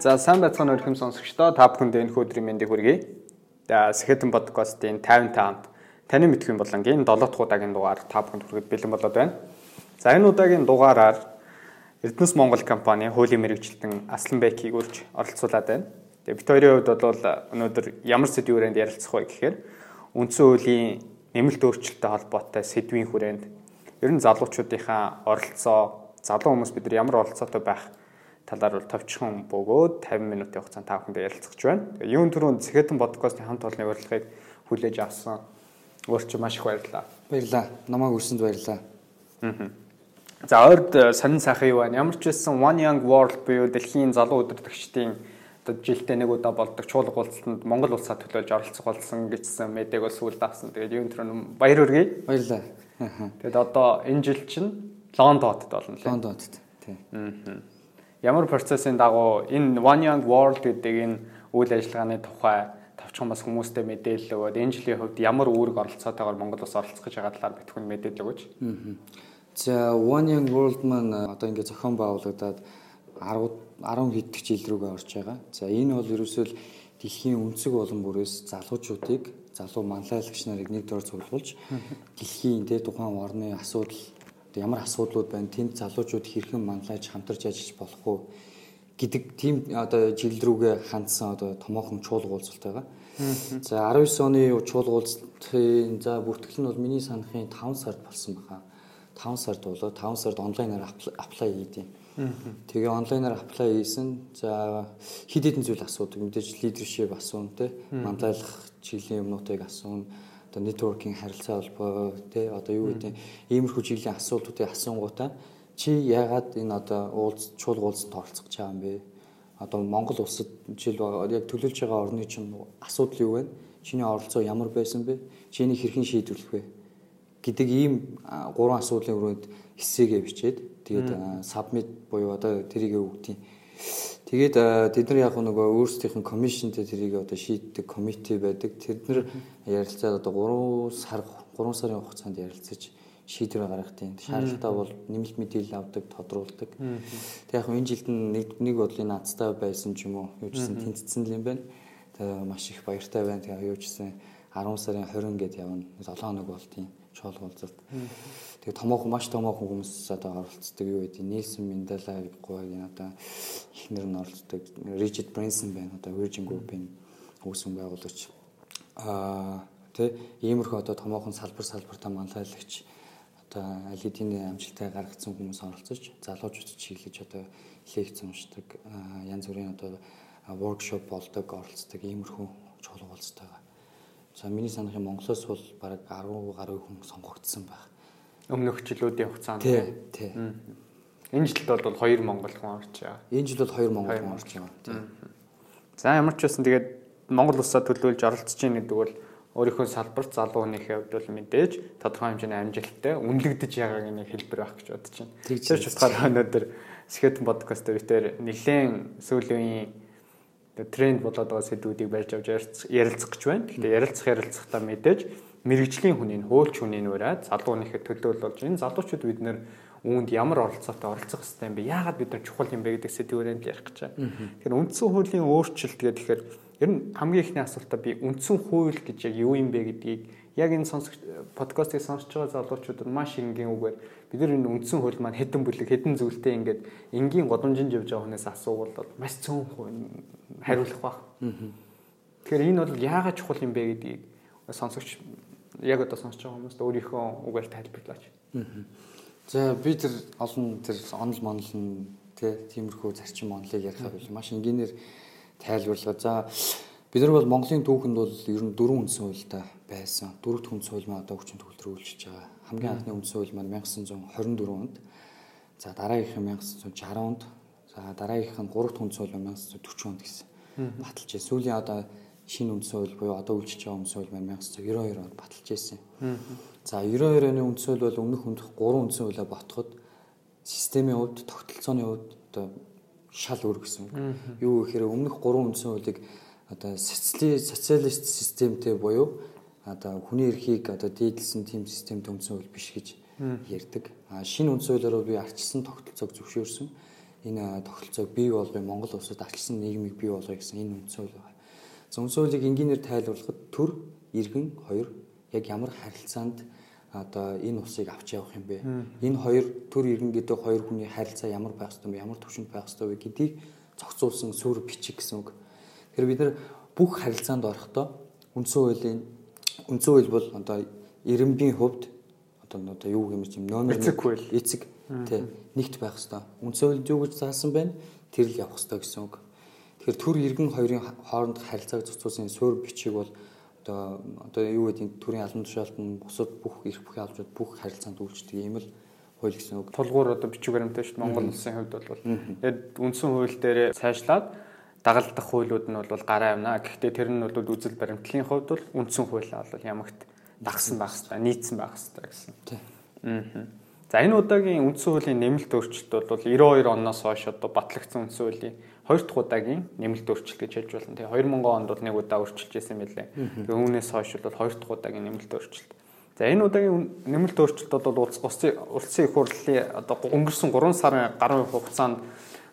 За сайн байцгаана өрхөм сонсогчдоо та бүхэнд энэ өдрийн мэндийг хүргэе. За Сэхэтэн подкастын 55-нд таны мэдхийн болонгийн 7 дахь удаагийн дугаар та бүхэнд хүргэж бэлэн болоод байна. За энэ удаагийн дугаараар Эрдэнэс Монгол компани хуулийн мэрэгчлэн Аслан Бэкийг үрж оролцуулаад байна. Тэгээ бид хоёрын хувьд бол өнөөдөр ямар сэдвийн хүрээнд ярилцах вэ гэхээр үндсэн хуулийн нэмэлт өөрчлөлттэй холбоотой сэдвийн хүрээнд ер нь залуучуудынхаа оролцоо залуу хүмүүс бид нар ямар оролцоотой байх талаар бол товчхон бөгөөд 50 минутын хугацаанд та бүхэндээ ярилцах байна. Юун түрүүнд Сэхэтэн подкастын хамт олонны урилгыг хүлээж авсан. Өөрч маш их баярлалаа. Баярлалаа. Намайг өрсөнд баярлалаа. Аа. За ойрд э, сонин сайхан юу байна? Ямар ч байсан One Young World буюу дэлхийн залуу өдөртөгчдийн одоо жилдээ нэг удаа болдог чуулга уулзалтанд Монгол улсаа төлөөлж оролцох болсон гэжсэн мэдээг бас сүүлд авсан. Тэгээд юун түрүүнд баяр хүргэе. Баярлалаа. Тэгээд одоо энэ жил чинь Лондонд болно лээ. Лондонд. Тий. Аа ямар процессын дагуу энэ One Young World гэдэг энэ үйл ажиллагааны тухай товчхон бас хүмүүстэй мэдээлэл өгөөд энэ жилийн хувьд ямар үүрэг оролцоотойгоор Монгол бас оролцох гэж байгаа талаар битгүн мэдээлэл өгөөч. За One Young World маань одоо ингээд зохион байгуулагдаад 10 10 хэддэг жил рүүгээ орж байгаа. За энэ бол ерөөсөө дэлхийн өнцөг болон бүрээс залуучуудыг залуу манлайлагч нарыг нэг дор цуглуулж дэлхийн тэ тухайн орны асуудал одоо ямар асуудлууд байна тэнд залуучууд хэрхэн манлайж хамтарч ажиллаж болох уу гэдэг тийм одоо жил рүүгээ хандсан одоо томоохон чуулга уулзалт байгаа. За 19 оны чуулга уулзалтын за бүртгэл нь бол миний санахын 5 сард болсон баха. 5 сард болоо 5 сард онлайнаар аплай хийдیں۔ Тэгээ онлайнаар аплай хийсэн. За хэд хэдэн зүйл асуудаг. Мэдээж лидершип асуун те манлайлах чиглэлийн юмнуудыг асуун одоо networking харилцаа холбоо тий одоо юу гэдэг иймэрхүү чиглэлийн асуултуудыг асуунгуудаа чи яагаад энэ одоо уулз чуулга уулзалт оролцох гэж байгаа юм бэ? Одоо Монгол улсад жишээл яг төлөвлөж байгаа орны чинь асуудал юу вэ? Чиний оролцоо ямар байсан бэ? Чиний хэрхэн шийдвэрлэх вэ? гэдэг ийм гурван асуудлын өрөөнд хэсэгээ бичээд тэгээд submit буюу одоо тэрийг өгдیں۔ Тэгээд тэд нар яг нөгөө өөрсдийнх нь комиссионтэй тэрийг одоо шийддэг комити байдаг. Тэд нар ярилцаад одоо 3 сар 3 сарын хугацаанд ярилцаж шийдвэр гаргахтын шаардлагатай бол нэмэлт мэдээлэл авдаг, тодруулдаг. Тэг яг энэ жилд нэг нэг бодлын наацтай байсан ч юм уу, юу гэсэн тэнцсэн л юм байна. Тэг маш их баяртай байна. Тэг юу гэсэн 10 сарын 20 гээд явна. 7 хоног болтын чоол уулзалт. Тэгээ томоохон маш томоохон хүмүүс одоо оролцдог юу гэдэг Нильсон Мандела гуйгийн одоо ихнэр нь оролцдог. Ричард Брэнсон байна. Одоо Virgin Group-ийн үүсгэн байгуулагч. Аа тэ иймэрхүү одоо томоохон салбар салбартаа манлайлагч одоо аль хэдийн амжилттай гаргацсан хүмүүс оролцож залуучууд чиглэж одоо лекц уншдаг янз бүрийн одоо воркшоп болдог оролцдог иймэрхүү уулзтай байгаа. За миний санах юм Монголоос бол бараг 10 гаруй хүн сонгогдсон байх. Өмнөх жилүүдийн хугацаанд тий. Тий. Энэ жилд бол 2 монгол хүн орж байгаа. Энэ жил бол 2 монгол хүн орж байгаа. За ямар ч байсан тэгээд Монгол улсаа төлөөлж оролцож ийн гэдэг бол өөрийнхөө салбарт залуу хүнийхээ хувьд бол мэдээж тодорхой хэмжээний амжилттай үнэлэгдэж байгааг нэг хэлбэр байх гэж бодож байна. Тэр ч утгаараа өнөөдөр Скетэн подкаст дээр нэлээд сүүлийн тренд болоод байгаа сэдвүүдийг барьж авч ярилцах гэж байна. Гэхдээ ярилцах ярилцахтаа мэдээж мэрэгжлийн хүнийг хөөлч хүнийг ураад залуу хүнийхээ төлөөл болж энэ залуучууд бид нэр үүнд ямар оролцоотой оролцох хэрэгтэй юм бэ? Яагаад бид нар чухал юм бэ гэдэг сэдвүүрэнд ярих гэж байна. Тэгэхээр үндсэн хуулийн өөрчлөлт гэдэг тэгэхээр ер нь хамгийн ихний асуултаа би үндсэн хууль гэж яг юу юм бэ гэдгийг яг энэ сонсох подкастыг сонсож байгаа залуучуудад маш энгийн үгээр бид нар энэ үндсэн хууль маань хэдэн бүлэг хэдэн зүйлтэй ингээд энгийн годомжинд явж байгаа хүнээс асуувал маш цөөн хариулах баг. Тэгэхээр энэ бол яагаад чухал юм бэ гэдгийг сонсогч яг одоо сонсож байгаа хүмүүст өөрийнхөө үгээр тайлбарлаач. За би тэр олон тэр онол монол нь тиймэрхүү зарчим онолыг ярихаар бол маш энгийнээр тайлбарлаа. За бид нар бол Монголын түүхэнд бол ер нь дөрвөн үндсэн хуультай байсан. Дөрөвт үндсэн хууль маань одоо хүчин төгөл рүү үйлчилж байгаа. Хамгийн анхны үндсэн хууль маань 1924 онд. За дараагийнх нь 1960 онд. За дараагийнх нь гуравт үндсэн хууль 1940 онд гэсэн баталж байна. Сүүлийн одоо шинэ үндсэн хууль буюу одоо үйлчилж байгаа үндсэн хууль 1992 онд баталж байсан. За 92 оны үндсэн хууль бол өмнөх үндх 3 үндсэн хуулиа ботход системийн хувьд тогтолцооны хувьд одоо шал өөр гэсэн. Юу гэхээр өмнөх 3 үндсэн хуулийг одоо социалист системтэй буюу одоо хүний эрхийг одоо дээдлсэн тийм системтэй үндсэн хууль биш гэж ярьдаг. А шинэ үндсэн хуулиараа би арчсан тогтолцоог зөвшөөрсөн энэ тохиролцоог бий болгоё Монгол улсад арчилсан нийгмийг бий болгоё гэсэн энэ үндсэн хууль байна. За үндсэн хуулийг энгийнээр тайлбарлахад төр, иргэн, хоёр яг ямар харилцаанд одоо энэ улсыг авч явах юм бэ? Энэ хоёр төр иргэн гэдэг хоёр хүний харилцаа ямар байх ёстой юм, ямар төвшөнд байх ёстой вэ гэдгийг зохицуулсан сүр бичиг гэсэн үг. Тэгэхээр бид нар бүх харилцаанд орохдоо үндсэн хуулийн үндсэн хууль бол одоо ирэмбийн хувьд одоо одоо юу гэмээр юм номер эцэг хууль эцэг тий нэгт байх хэвээр. Үндсэн хууль юу гэж заасан байна? Тэр л явах хэвээр гэсэн үг. Тэгэхээр төр иргэн хоёрын хооронд харилцааг зохицуулсан суурь бичиг бол одоо одоо юу гэдэг төрийн албан тушаалтан бусад бүх эрх бүхий албанууд бүх харилцаанд үйлчдэг ийм л хууль гэсэн үг. Тулгуур одоо бичиг баримттай шүү дээ Монгол улсын хувьд бол. Тэгээд үндсэн хууль дээр цаашлаад дагалдах хуулиуд нь бол гараа явна. Гэхдээ тэр нь бол үзэл баримтлалын хувьд бол үндсэн хуулиа бол ямагт дагсан байх хэвээр нийцсэн байх хэвээр гэсэн. Тийм. Аа. За энэ удаагийн үндсэн хуулийн нэмэлт өөрчлөлт бол 92 оноос хойш одоо батлагдсан үндсэн хуулийн хоёр дахь удаагийн нэмэлт өөрчлөлт гэж хэлж болно. Тэгээ 2000 онд бол нэг удаа өөрчилж байсан байлээ. Тэгээ үүнээс хойш бол хоёр дахь удаагийн нэмэлт өөрчлөлт. За энэ удаагийн нэмэлт өөрчлөлт бол улсын улсын их хурлын одоо өнгөрсөн 3 сарын гаруй хугацаанд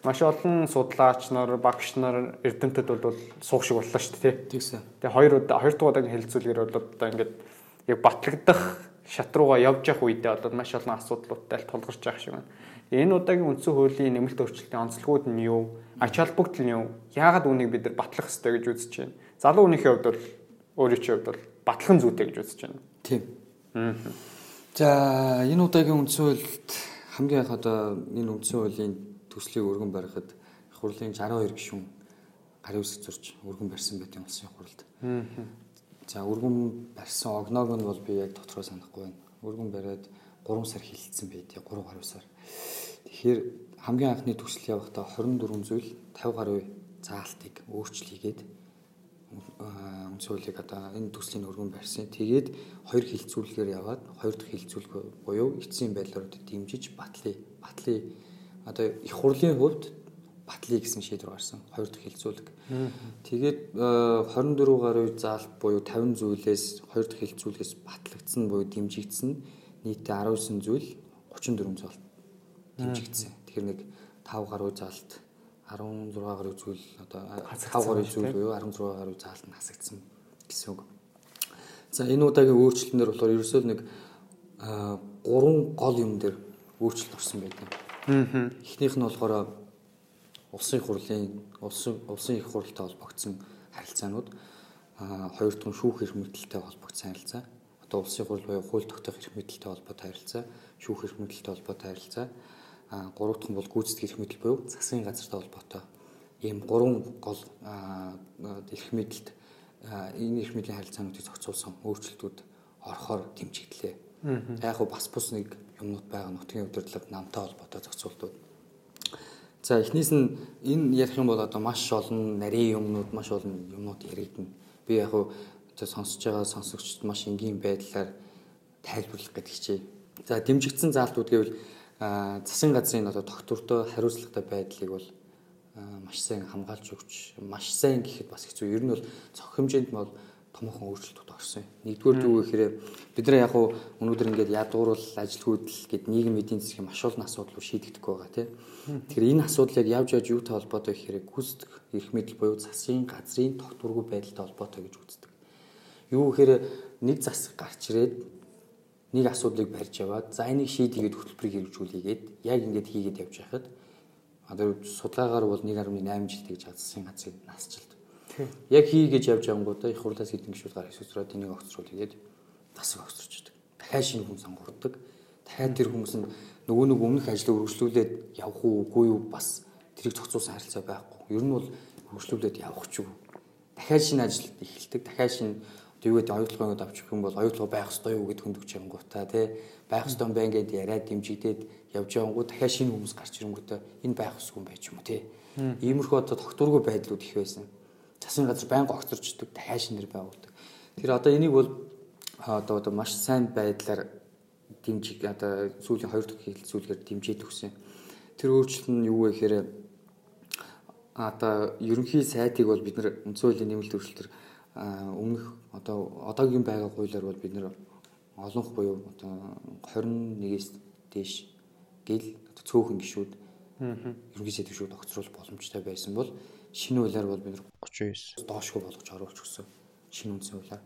маш олон судлаач нар, багш нар, эрдэмтэд бол суух шиг боллоо шүү дээ. Тэгсэн. Тэгээ хоёр удаа хоёр дахь удаагийн хэлэлцүүлгээр бол одоо ингээд яг батлагдах шат руугаа явж явах үедээ бол маш олон асуудлуудтай тулгарч байгаа шиг байна. Энэ удаагийн үндсэн хуулийн нэмэлт өөрчлөлтийн онцлогууд нь юу? Ач холбогдол нь юу? Яагаад үүнийг бид нар батлах ёстой гэж үзэж байна? Залуу хүнийхээ хувьд бол өөрийн чинь хувьд бол батлахын зүйтэй гэж үзэж байна. Тийм. За энэ удаагийн үндсэн хуульд хамгийн их одоо энэ үндсэн хуулийн төслийг өргөн барихад их хурлын 62 гишүүн гарын үсэг зурж өргөн барьсан юм улсын хуралд. За өргөн барьсан огноог нь бол би яг дотроо санахгүй байна. Өргөн бариад 3 сар хилцсэн байдгийг 3 гаруй сар. Тэгэхээр хамгийн анхны төсөл явахдаа 24 зүйл 50 гаруй заалтыг өөрчлөгээд үнцүүлэг одоо энэ төслийн өргөн барьсан. Тэгээд хоёр хилцүүлгээр яваад хоёр дахь хилцүүлэг буюу эцсийн байдлаар дэмжиж батлыг батлыг одоо их хурлын хувьд батлыг гэсэн шийдвэр гарсан. Хоёр дахь хилцүүлэг. Тэгээд 24 гаруй заалт буюу 50 зүйлээс хоёр дахь хилцүүлгээс батлагдсан буюу дэмжигдсэн нийтээ 19 зүйл 34 заалт дэмжигдсэн. Тэгэхээр нэг 5 гаруй заалт 16 гаруй зүйл одоо 5 гаруй зүйл буюу 16 гаруй заалт нь хасагдсан гэсэн үг. За энэ удаагийн өөрчлөлтөөр болохоор ерөөсөө нэг 3 гол юм дээр өөрчлөлт орсон байдаг. Эхнийх нь болохоор улсын хурлын улсын улсын их хурлтай холбогдсон харилцаанууд хоёр дахь нь шүүх эрх мэдэлтэй холбогдсон харилцаа. Одоо улсын хурл буюу хууль тогтоох эрх мэдэлтэй холбоотой харилцаа, шүүх эрх мэдэлтэй холбоотой харилцаа. А гурав дахь нь бол гүйцэтгэх эрх мэдэл буюу засгийн газартай холбоотой. Ийм гурван гол эрх мэдэлд энэ эрх мэдлийн харилцаануудыг зохицуулсан өөрчлөлтүүд орохоор дэмжигдлээ. Яг бас бус нэг юмнууд байгаа нутгийн удирдлага намтай холбоотой зохицуултууд За эхнээс нь энэ ярих юм бол одоо маш олон нарийн юмнууд маш олон юмнууд яригдана. Би яг хуу сонсож байгаа сонсогчдод маш энгийн байдлаар тайлбарлах гэдэг хичээ. За дэмжигдсэн заалтууд гэвэл засгийн газрын одоо доктортой хариуцлагатай байдлыг бол маш сайн хамгаалж өгч маш сайн гэхэд бас хэцүү. Ер нь бол цог хэмжээнд бол томоохон өөрчлөлтүүд орсон. Нэгдүгээр юу гэхээр бид нар яг уу өнөөдөр ингээд ядуурл ажилгүйдэл гэд нийгэм эдийн засгийн маш олон асуудлыг шийдэгдэх байгаа тийм. Тэгэхээр энэ асуудлыг явж явж юутай холбоотой гэхээр гүйцэтгэх эрх мэдэл буюу засгийн газрын тогтворгүй байдалтай холбоотой гэж үздэг. Юу гэхээр нэг засаг гарч ирээд нэг асуудлыг барьж яваад за энийг шийдэгээд хөтөлбөрийг хэрэгжүүлээгээд яг ингээд хийгээд явж байхад одоо судалгаагаар бол 1.8 жил тэгж засгийн газрын насжилт Яг хий гэж явж явангуудаа их хурлаас хэдэн гişүүд гар хэсвэрээд энийг огцруулж тэгээд тасаг огцруулчихдаг. Дахиад шинэ хүн сонгогддог. Дахиад тэр хүмүүс нь нөгөө нэг өмнөх ажлыг үргэлжлүүлээд явах уу үгүй юу бас тэрийг зохицуулсан харилцаа байхгүй. Ер нь бол үргэлжлүүлээд явах ч юу. Дахиад шинэ ажил эхэлдэг. Дахиад шинэ гэдэг оюутлогын авчих юм бол оюутлого байх ёстой юу гэд хөндөгч явангуудаа тий байх ёстой бай гэдээ яриад дэмжигдээд явж явангуу дахиад шинэ хүмүүс гарч ирэнгүүтээ энэ байх ёсгүй юм байж юм уу тий. Иймэрхүү одоо тогтургүй байдлууд их байсан засгийн газар байнга огцорчдөг дахиад шинээр байгуулдаг. Тэр одоо энийг бол одоо одоо маш сайн байдлаар дэмжиг одоо сүүлийн хоёр дахь хэлэлцүүлгээр дэмжиж өгсөн. Тэр өөрчлөлт нь юу вэ гэхээр одоо ерөнхий сайтыг бол бид нар үндсэн хуулийн нэмэлт өөрчлөлтөр өмнөх одоо одоогийн байгаа хуулиар бол бид нар олонх буюу одоо 21-с дээш гэл цөөхөн гişүүд Ерөнхий сайдыг шууд огцруулах боломжтой байсан бол шинэ хуулиар бол бид 39 доошгүй болгож оруулах гэсэн шинэ үндсэн хуулиар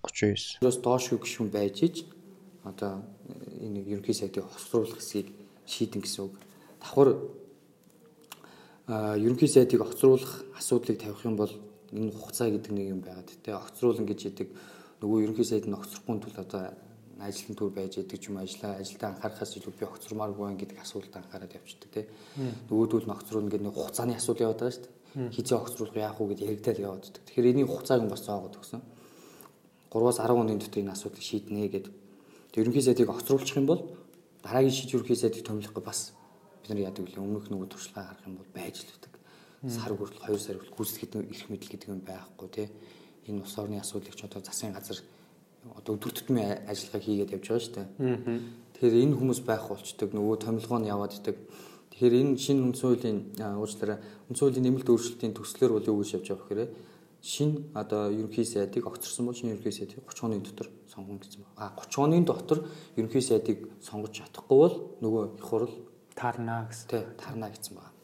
39. Тэрс доошгүй гишүүн байж иж одоо энэ ерөнхий сайдыг огцруулах хэсгийг шийдэн гэсэн үг. Давхар а ерөнхий сайдыг огцруулах асуудлыг тавих юм бол энэ хугацаа гэдэг нэг юм байгаад тэ огцруулан гэж яадаг нөгөө ерөнхий сайд нь огцрохгүй тул одоо ажлын төр байж яадаг ч юм ажлаа ажилдаа анхаарахаас илүү би огцрмааргүй байна гэдэг асуултад анхаарал явчихдаг тэ нөгөөдөл нь огцруулна гэдэг нэг хугацааны асуудал яваад байгаа шүү дээ хизээ огцруулах яах вэ гэдэг яригдал яваад тэгэхээр энийг хугацааг нь бас зоогоод өгсөн. 3-аас 10 хоногийн дотор энэ асуудлыг шийднэ гэдэг ерөнхий сайдыг огцруулчих юм бол дараагийн шийдвэр ерөнхий сайдыг томилохгүй бас бид нар яадаг вэ өмнөх нөгөө туршлагаа гаргах юм бол байж л байдаг. Сар хүртэл 2 сар хүртэл гүйцэтгэх эрх мэдэл гэдэг юм байхгүй тий энэ улс орны асуудлыг ч одоо засгийн газар одоо өдөр тутмын ажиллагаа хийгээд явж байгаа шүү дээ. Тэгэхээр энэ хүмүүс байх болчдөг нөгөө томилгоо нь яваад идэг. Тэгэхээр энэ шинэ үндсэн хуулийн уучлаарай үндсэн хуулийн нэмэлт өөрчлөлтийн төслөөр бол юу гэж явж байгаа вэ гэхээр шинэ одоо ерөнхий сайдыг огцорсон бол шинэ ерөнхий сайдыг 30 оны дотор сонгоно гэсэн байна. А 30 оны дотор ерөнхий сайдыг сонгож чадахгүй бол нөгөө их хурл таарна гэсэн. Тий, таарна гэсэн байна.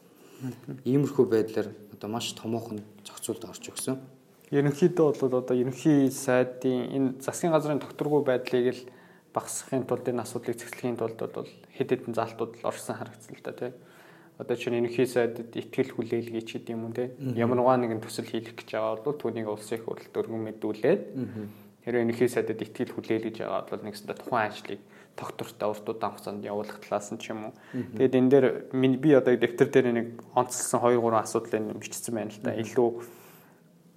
Иймэрхүү байдлаар одоо маш томоохон зохицуулт орж өгсөн. Ерөнхийдөө бол одоо ерөнхий сайдын энэ засгийн газрын докторгүй байдлыг л багасгахын тулд энэ асуудлыг цэцлэхийн тулд бол хэд хэдэн залтууд л орсон харагдсан л да тий. Одоо чинь ерөнхий сайдад ихтгэл хүлээлгийч гэдэг юм уу тий. Ямарваа нэгэн төсөл хийх гэж байгаа бол түүнийг улсын их хурлд өргөн мэдүүлээд хэрвээ ерөнхий сайдад ихтгэл хүлээлгэж байгаа бол нэгсэндээ тухайн ажлыг доктортой урт удаан хугацаанд явуулах талаас нь ч юм уу. Тэгээд энэ дээр би одоо дэвтэр дээр нэг онцлсан 2 3 асуудлыг бичсэн байна л да. Илүү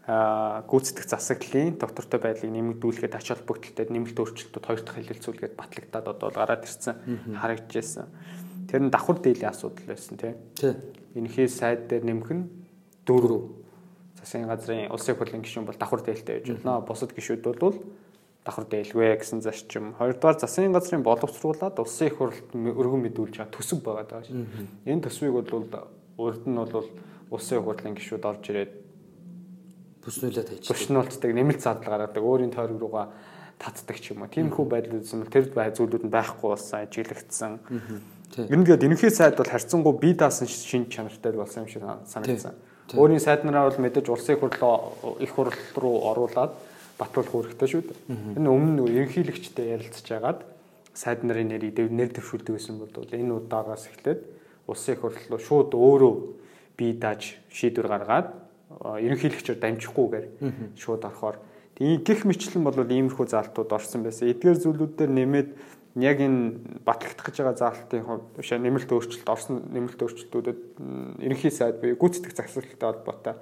гүйцэтгэх засаглалын доктортой байдлыг нэмэгдүүлэхэд ач холбогдолтой нэмэлт өөрчлөлтүүд хоёр дахь хэлэлцүүлгээд батлагдаад одоо гараад ирсэн харагдажсэн. Тэр нь давхар дээлийн асуудал байсан тийм. Энэхий сайд дээр нэмэх нь дөрөв. Засгийн газрын улсын хурлын гишүүн бол давхар дээлтэй байж болно. Бусад гишүүд бол давхар дээлгүй гэсэн зарчим. Хоёрдугаар засгийн газрын боловсруулаад улсын их хурлд өргөн мэдүүлж байгаа төсөв байгаа даа шүү. Энэ төсвийг бол урд нь бол улсын хурлын гишүүд орж ирээд бүснүүлээд хайчих. Бүснүүлцдэг нэмэлт зардал гаргадаг өөрийн тойрог руугаа татдаг ч юм уу. Тиймэрхүү байдал үзсэн бол тэр бай зүйлүүд нь байхгүй болсон, ажиглагдсан. Ингээд энэхий сайд бол харьцангуй бие даасан шин чанартай болсон юм шиг санагдсан. Өөрийн сайднараа бол мэдээж улсын хурлаа их хурл руу оруулаад батлуулах хэрэгтэй шүү дээ. Энэ өмнө ерөнхийлөгчтэй ярилцж агаад сайд нарын нэрийг нэр дэвшүүлдэг гэсэн бол энэ удаагаас эхлээд улсын их хурл руу шууд өөрөө бие дааж шийдвэр гаргаад ерөнхийлөгчөөр дамжихгүйгээр шууд орохоор гих мэтлэн бол иймэрхүү заалтууд орсон байсан. Эдгээр зүйлүүдээр нэмээд яг энэ батлагдах гэж байгаа заалтын хувьд биш нэмэлт өөрчлөлт орсон нэмэлт өөрчлөлтүүдэд ерөнхий сайд буюу гүйцэтгэх засаглалтай холбоотой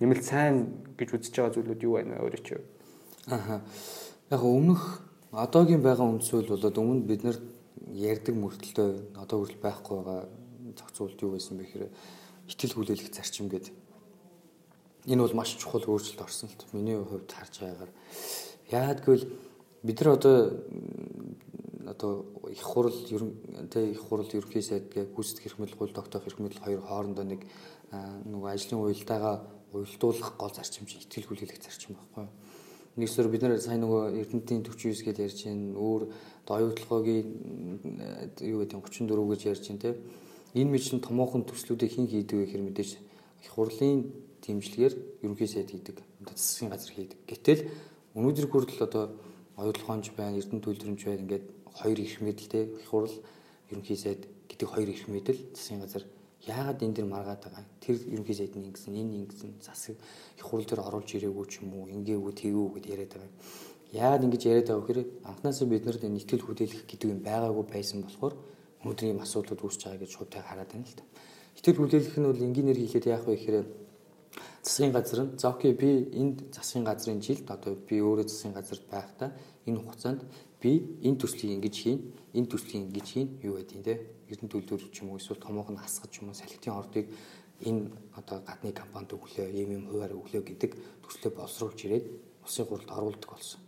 нэмэлт сайн гэж үзэж байгаа зүйлүүд юу байна өөрөө чи? Аха. Яг өмнөх одоогийн байгаа үндсүүл болоод өмнө бид нар ярьдаг мөртөлтөө одоо хүртэл байхгүй байгаа зохицуулт юу байсан бэ гэхээр итгэл хүлээлгэх зарчим гэдэг. Энэ бол маш чухал өөрчлөлт орсон л миний хувьд харж байгаагаар яадгүй бид нар одоо одоо их хурл ерөн тэ их хурл ерөнхий сайд гэ гүйцэтгэх эрх мэдэл гол тогтоох эрх мэдэл хоёр хоорондоо нэг нөгөө ажлын уялдаагаа уялдуулах гол зарчим чинь итгэл хүлээлгэх зарчим байхгүй юу? Нэгсээр бид нар сайн нөгөө Эрдэнэтийн 49 гэж ярьж байна. Өөр оюутлогоогийн юу гэдэг 34 гэж ярьж байна те. Энэ мэт чин томоохон төслүүдийг хэн хийдэг вэ гэхээр мэдээж их хурлын дэмжлэгээр ерөнхий сайд хийдэг. Засгийн газар хийдэг. Гэтэл өнөөдөр хүртэл одоо оюутлогоонч байна, Эрдэнэт төлөвлөмж байна ингээд хоёр их мэдэлтэй их хурл ерөнхий сайд гэдэг хоёр их мэдэл засгийн газар яагаад энэ дэр маргаад байгаа тэр ерөнхий сайд нь ингэсэн энэ ингэсэн засаг их хурл дээр оруулж ирээгүй ч юм уу ингээгүй тэгээгүй гэд яриад байгаа яагаад ингэж яриад байгаа гэхээр анхнаасаа бид нарт энэ ихтгэл хөдөлгөх гэдэг юм байгаагүй байсан болохоор өнөөдөр ийм асуудлууд үүсэж байгаа гэж шууд хараад байна л да ихтгэл хөдөлгөх нь бол энгийнээр хийхэд яах вэ гэхээр засгийн газар нь за окей би энд засгийн газрын жилд одоо би өөрөө засгийн газарт байхдаа энэ хугацаанд би энэ төслийг ингэж хийн, энэ төслийг ингэж хийн юу байдیں۔ те Эрдэнэ төлөвлөр ч юм уу эсвэл томоохон хасгаж ч юм уу салхитын ордыг энэ одоо гадны компанид өглөө, ийм юм хуваар өглөө гэдэг төслөө боловсруулж ирээд улсын хурлд оруулдаг болсон.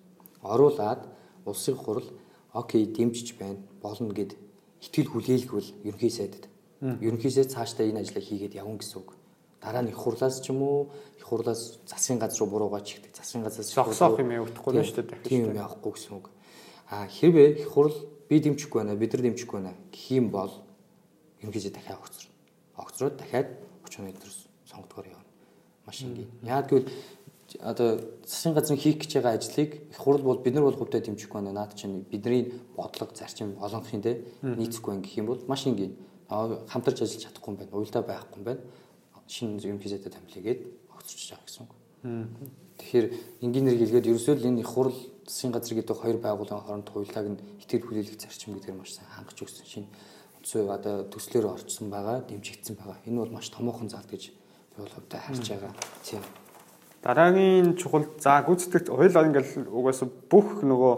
Оруулаад улсын хурл окей дэмжиж байна, болно гэд итгэл хүлээлгвэл ерөнхий сайдад. Ерөнхий сайд цаашдаа энэ ажлыг хийгээд явна гэсэн үг. Дараа нь их хурлаас ч юм уу, их хурлаас засгийн газар руу буруугач ихтэй засгийн газраас зогсоох юм явахгүй нь шүү дээ. Тийм юм явахгүй гэсэн үг. А хэрвээ их хурл би дэмжихгүй байна бид нар дэмжихгүй байна гэх юм бол ерөнхийдөө дахиад огцорно. огцроод дахиад 30 метрээс сонгодгоор явна. Маш энгийн. Яг гэвэл одоо засгийн газрын хийх гэж байгаа ажлыг их хурл бол бид нар бол хувьдаа дэмжихгүй байна. Наад чинь бидний бодлого зарчим болгохын те нийцэхгүй гэх юм бол маш энгийн. Хамтарч ажиллаж чадахгүй юм байна. Уйлдаа байхгүй юм байна. Шинэ ерөнхийдөө тамилгээд огцорч байгаа гэсэн үг. Тэгэхээр энгийнээр хэлгээд ерөөсөө л энэ их хурл засгийн газар гэдэг хоёр байгууллагын хооронд хуйлааг нь итгэл хүлээлгэх зарчим гэдгээр маш сайн хангаж өгсөн. Шинэ үндсөө одоо төслөөр орчсон байгаа, дэмжигдсэн байгаа. Энэ бол маш томоохон зал гэж би бол хувьдаа харж байгаа. Тийм. Дараагийн чухал за гүйцэтгэгч хоёул ингээл угаасаа бүх нөгөө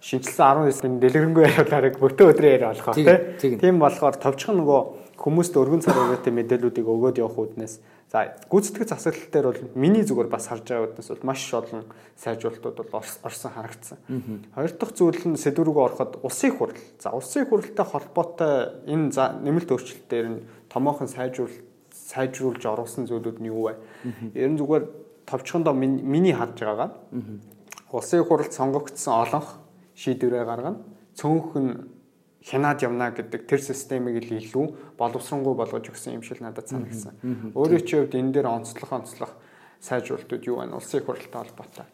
шинжилсэн 19-ийн дэлгэрэнгүй яриулаарыг бүтэн өдрийн яриа болох тийм болохоор товчхон нөгөө хүмүүст өргөн цар өгөөтэй мэдээллүүдийг өгөөд явах үүднээс за гүйцэтгэгч засаглал дээр бол миний зүгээр бас харж байгаа үүднээс бол маш олон сайжруулалтууд бол орсон харагдсан. Хоёр дахь зүйл нь сэдв рүүгээ ороход улсын хурал. За улсын хуралтай холбоотой энэ нэмэлт өөрчлөлтээр нь томоохон сайжруулалт сайжруулж оруулсан зүйлүүд нь юу вэ? Ер нь зүгээр товчхондоо миний харж байгаагаа улсын хурлд сонгогдсон олонх шийдвэрээ гаргана. Цөөнх нь хянаад явна гэдэг тэр системийг л илүү боловсронгуй болгож өгсөн юм шиг надад санагдсан. Өөрийн чинь хувьд энэ дээр онцлох онцлох сайжруулалтууд юу байна? Улсын хурлтай холбоотой.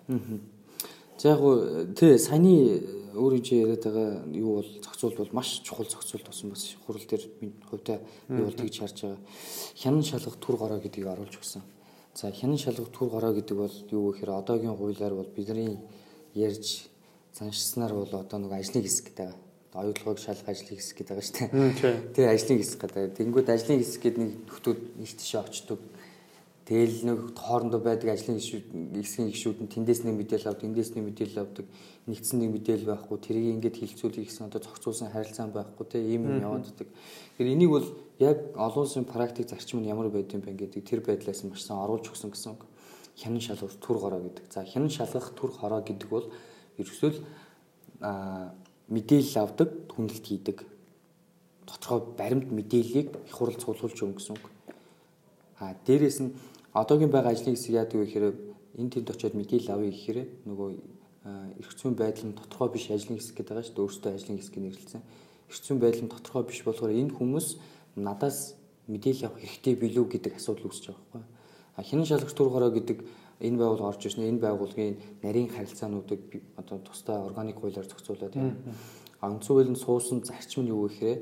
За яг гоо тий саяны өөрөө чи яриад байгаа юу бол зохицуулт бол маш чухал зохицуулт болсон бас хурал дээр хувьдаа би бол тэгж харж байгаа. Хянан шалгах түр гороо гэдгийг оруулж өгсөн. За хянан шалгах түр гороо гэдэг бол юу гэхээр одоогийн хуулиар бол бидний ярьж заншснаар бол одоо нэг ажлын хэсэг гэдэг. Оюутлогыг шалгах ажлын хэсэг гэдэг байгаа шүү дээ. Тэгээ ажлын хэсэг гэдэг. Тэнгүүд ажлын хэсэг гэдэг нэг нөхдүүд нэг тийшээ очдог. Тэгэл нэг хоорондоо байдаг ажлын хэсгийн гишүүд нь тэндээс нэг мэдээлэл авдаг, эндээс нэг мэдээлэл авдаг. Нэгдсэн нэг мэдээлэл байхгүй. Тэрийг ингээд хилцүүлэх гэсэн одоо зохицуулсан харилцаа байхгүй те ийм юм явааддаг. Тэгэхээр энийг бол яг олон улсын практик зарчим нь ямар байд юм бэ гэдэг тэр байдлаас нь маш сайн оруулж өгсөн гэсэн үг. Хянан шалгах түр хороо гэдэг. За хянан шалгах түр хороо гэдэг бол ерөөсөө а мэдээлэл авдаг, хүнэлт хийдэг. Тодорхой баримт мэдээллийг их хурл цуглуулж өгнө гэсэн үг. А дээрэс нь одоогийн байгаа ажлын хэсэг яадаг вэ гэхээр энэ тэнд очиод мэдээлэл авъя гэхээр нөгөө эрх зүйн байдал нь тодорхой биш ажлын хэсэг гэдэг байгаа шүү дээ. Өөрөөсөө ажлын хэсгийг нэрлэлсэн. Эрх зүйн байдал нь тодорхой биш болохоор энэ хүмүүс надаас мэдээлэл авах хэрэгтэй билүү гэдэг асуудал үүсэж байгаа байхгүй. А хинэн шалгах хороо гэдэг энэ байгууллага орж ирсэн энэ байгууллагын нарийн харилцаануудыг одоо тусдаа органик хуулиар зохицуулаад байна. Үндсүүл нь суусан зарчим нь юу гэхээр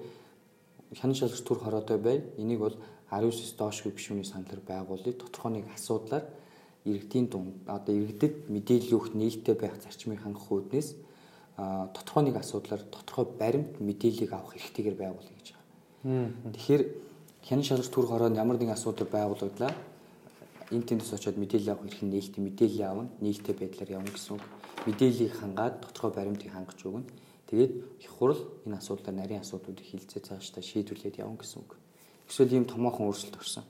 хянан шалгах түр хороотой бай. Энийг бол 19-с доошгүй гишүүний саналаар байгуулъя. Тодорхой нэг асуудлаар иргэдийн дунд одоо иргэдэд мэдээлэл өгөх нээлттэй байх зарчмыг хангах үүднээс тодорхой нэг асуудлаар тодорхой баримт мэдээллийг авах хэрэгтэйгээр байгуулъя гэж Тэгэхээр хянан шалгах төр хороонд ямар нэгэн асуудал байгуулагдлаа энэ тэндээс очиод мэдээлэл авах хэрэг нээлттэй мэдээлэл авна, нээлттэй байдлаар явна гэсэн үг. Мэдээллийг хангаад тодорхой баримтыг хангаж өгнө. Тэгээд их хурл энэ асуудлаар нарийн асуудлуудыг хилцээ цаашдаа шийдвэрлээд явна гэсэн үг. Эсвэл ийм томоохон өөрчлөлт орсон.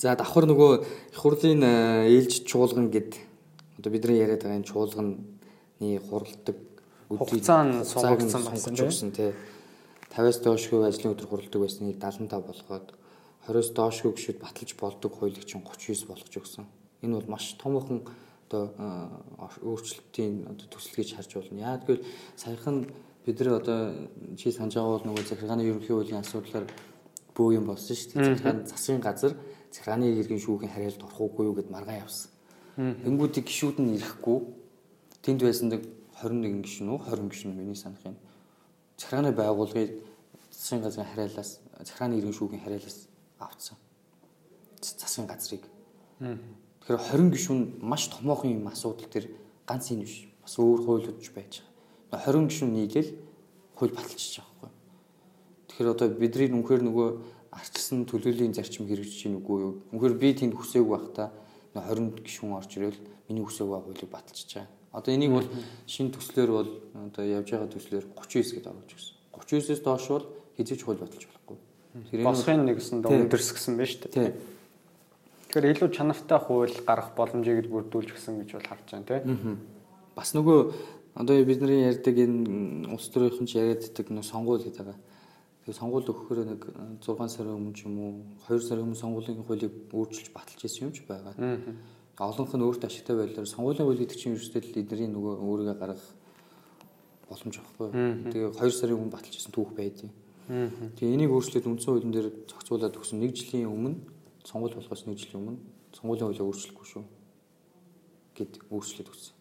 За давхар нөгөө их хурлын э, ээлж чуулган гэд одоо бидний яриад байгаа энэ чуулганы хуралдаг хугацаа нь сунгагдсан байсан тийм 50-аас доошгүй ажлын өдөр хуралдаг байсныг 75 болгоод 20-оос доошгүй гişүүд баталж болдог хуулийг чинь 39 болгож өгсөн. Энэ бол маш томоохон одоо өөрчлөлтийн одоо төсөл гэж харж болно. Яг гэвэл саяхан бид нар одоо чи санаж байгаа бол нөгөө захиргааны ерөнхий хуулийн асуудлаар бөө юм болсон шүү дээ. Захиргааны засгийн газар захиргааны иргэн шүүхийн хариалт орох уугүй юу гэд маргаа явсан. Тэнгүүдийг гişүүд нь ирэхгүй тэнд байсан нэг 21 гişүн үү 20 гişүн миний санах юм захиргааны байгууллагыг засгийн газрын хариалаас захиргааны иргэн шүүхийн хариалаас авцсан. Засгийн газрыг. Тэгэхээр 20 гишүүн маш томоохон юм асуудал төр ганц энэ биш. Бас өөр хуйлуудж байж байгаа. 20 гишүүн нийлээл хууль баталчихж байгаа байхгүй. Тэгэхээр одоо бидний үнэхээр нөгөө арчсан төлөөлийн зарчим хэрэгжиж чинь үгүй юу? Үнэхээр би тэнд хүсээгүй байхдаа 20 гишүүн орж ирэл миний хүсээгүй хуулийг баталчихж байгаа. Одоо энийг бол шинэ төслөөр бол одоо явж байгаа төслөөр 39 гэдээ оруулж өгсөн. 39-өөс доош бол хизээч хууль баталж болохгүй. Босхын нэгэсэнд өндөрсгсөн байна шүү дээ. Тэгэхээр илүү чанартай хууль гарах боломжийг бүрдүүлж гисэн гэж бол харж байна тийм. Бас нөгөө одоо бидний ярьдаг энэ улс төрийнхэн ч яриаддаг нөө сонгуул гэдэг байгаа. Тэгээ сонгуул өгөхөөр нэг 6 сарын өмнө ч юм уу 2 сарын өмнө сонгуулийн хуулийг өөрчилж баталж ирсэн юм ч байгаа олонх нь өөртөө ашигтай байдлаар сонгуулийн хууль гэдэг чинь ерөөсөө эдний нөгөө өөрийгөө гаргах боломж авахгүй. Тэгээ 2 сарын өмнө баталж ирсэн түүх байдیں۔ Тэгээ энийг өөрчлөөд үндсэн хуулийн дээр зохицуулаад өгсөн нэг жилийн өмнө сонгуул болохоос нэг жилийн өмнө сонгуулийн хуулийг өөрчлөхгүй шүү гэд өөрчлөөд өгсөн.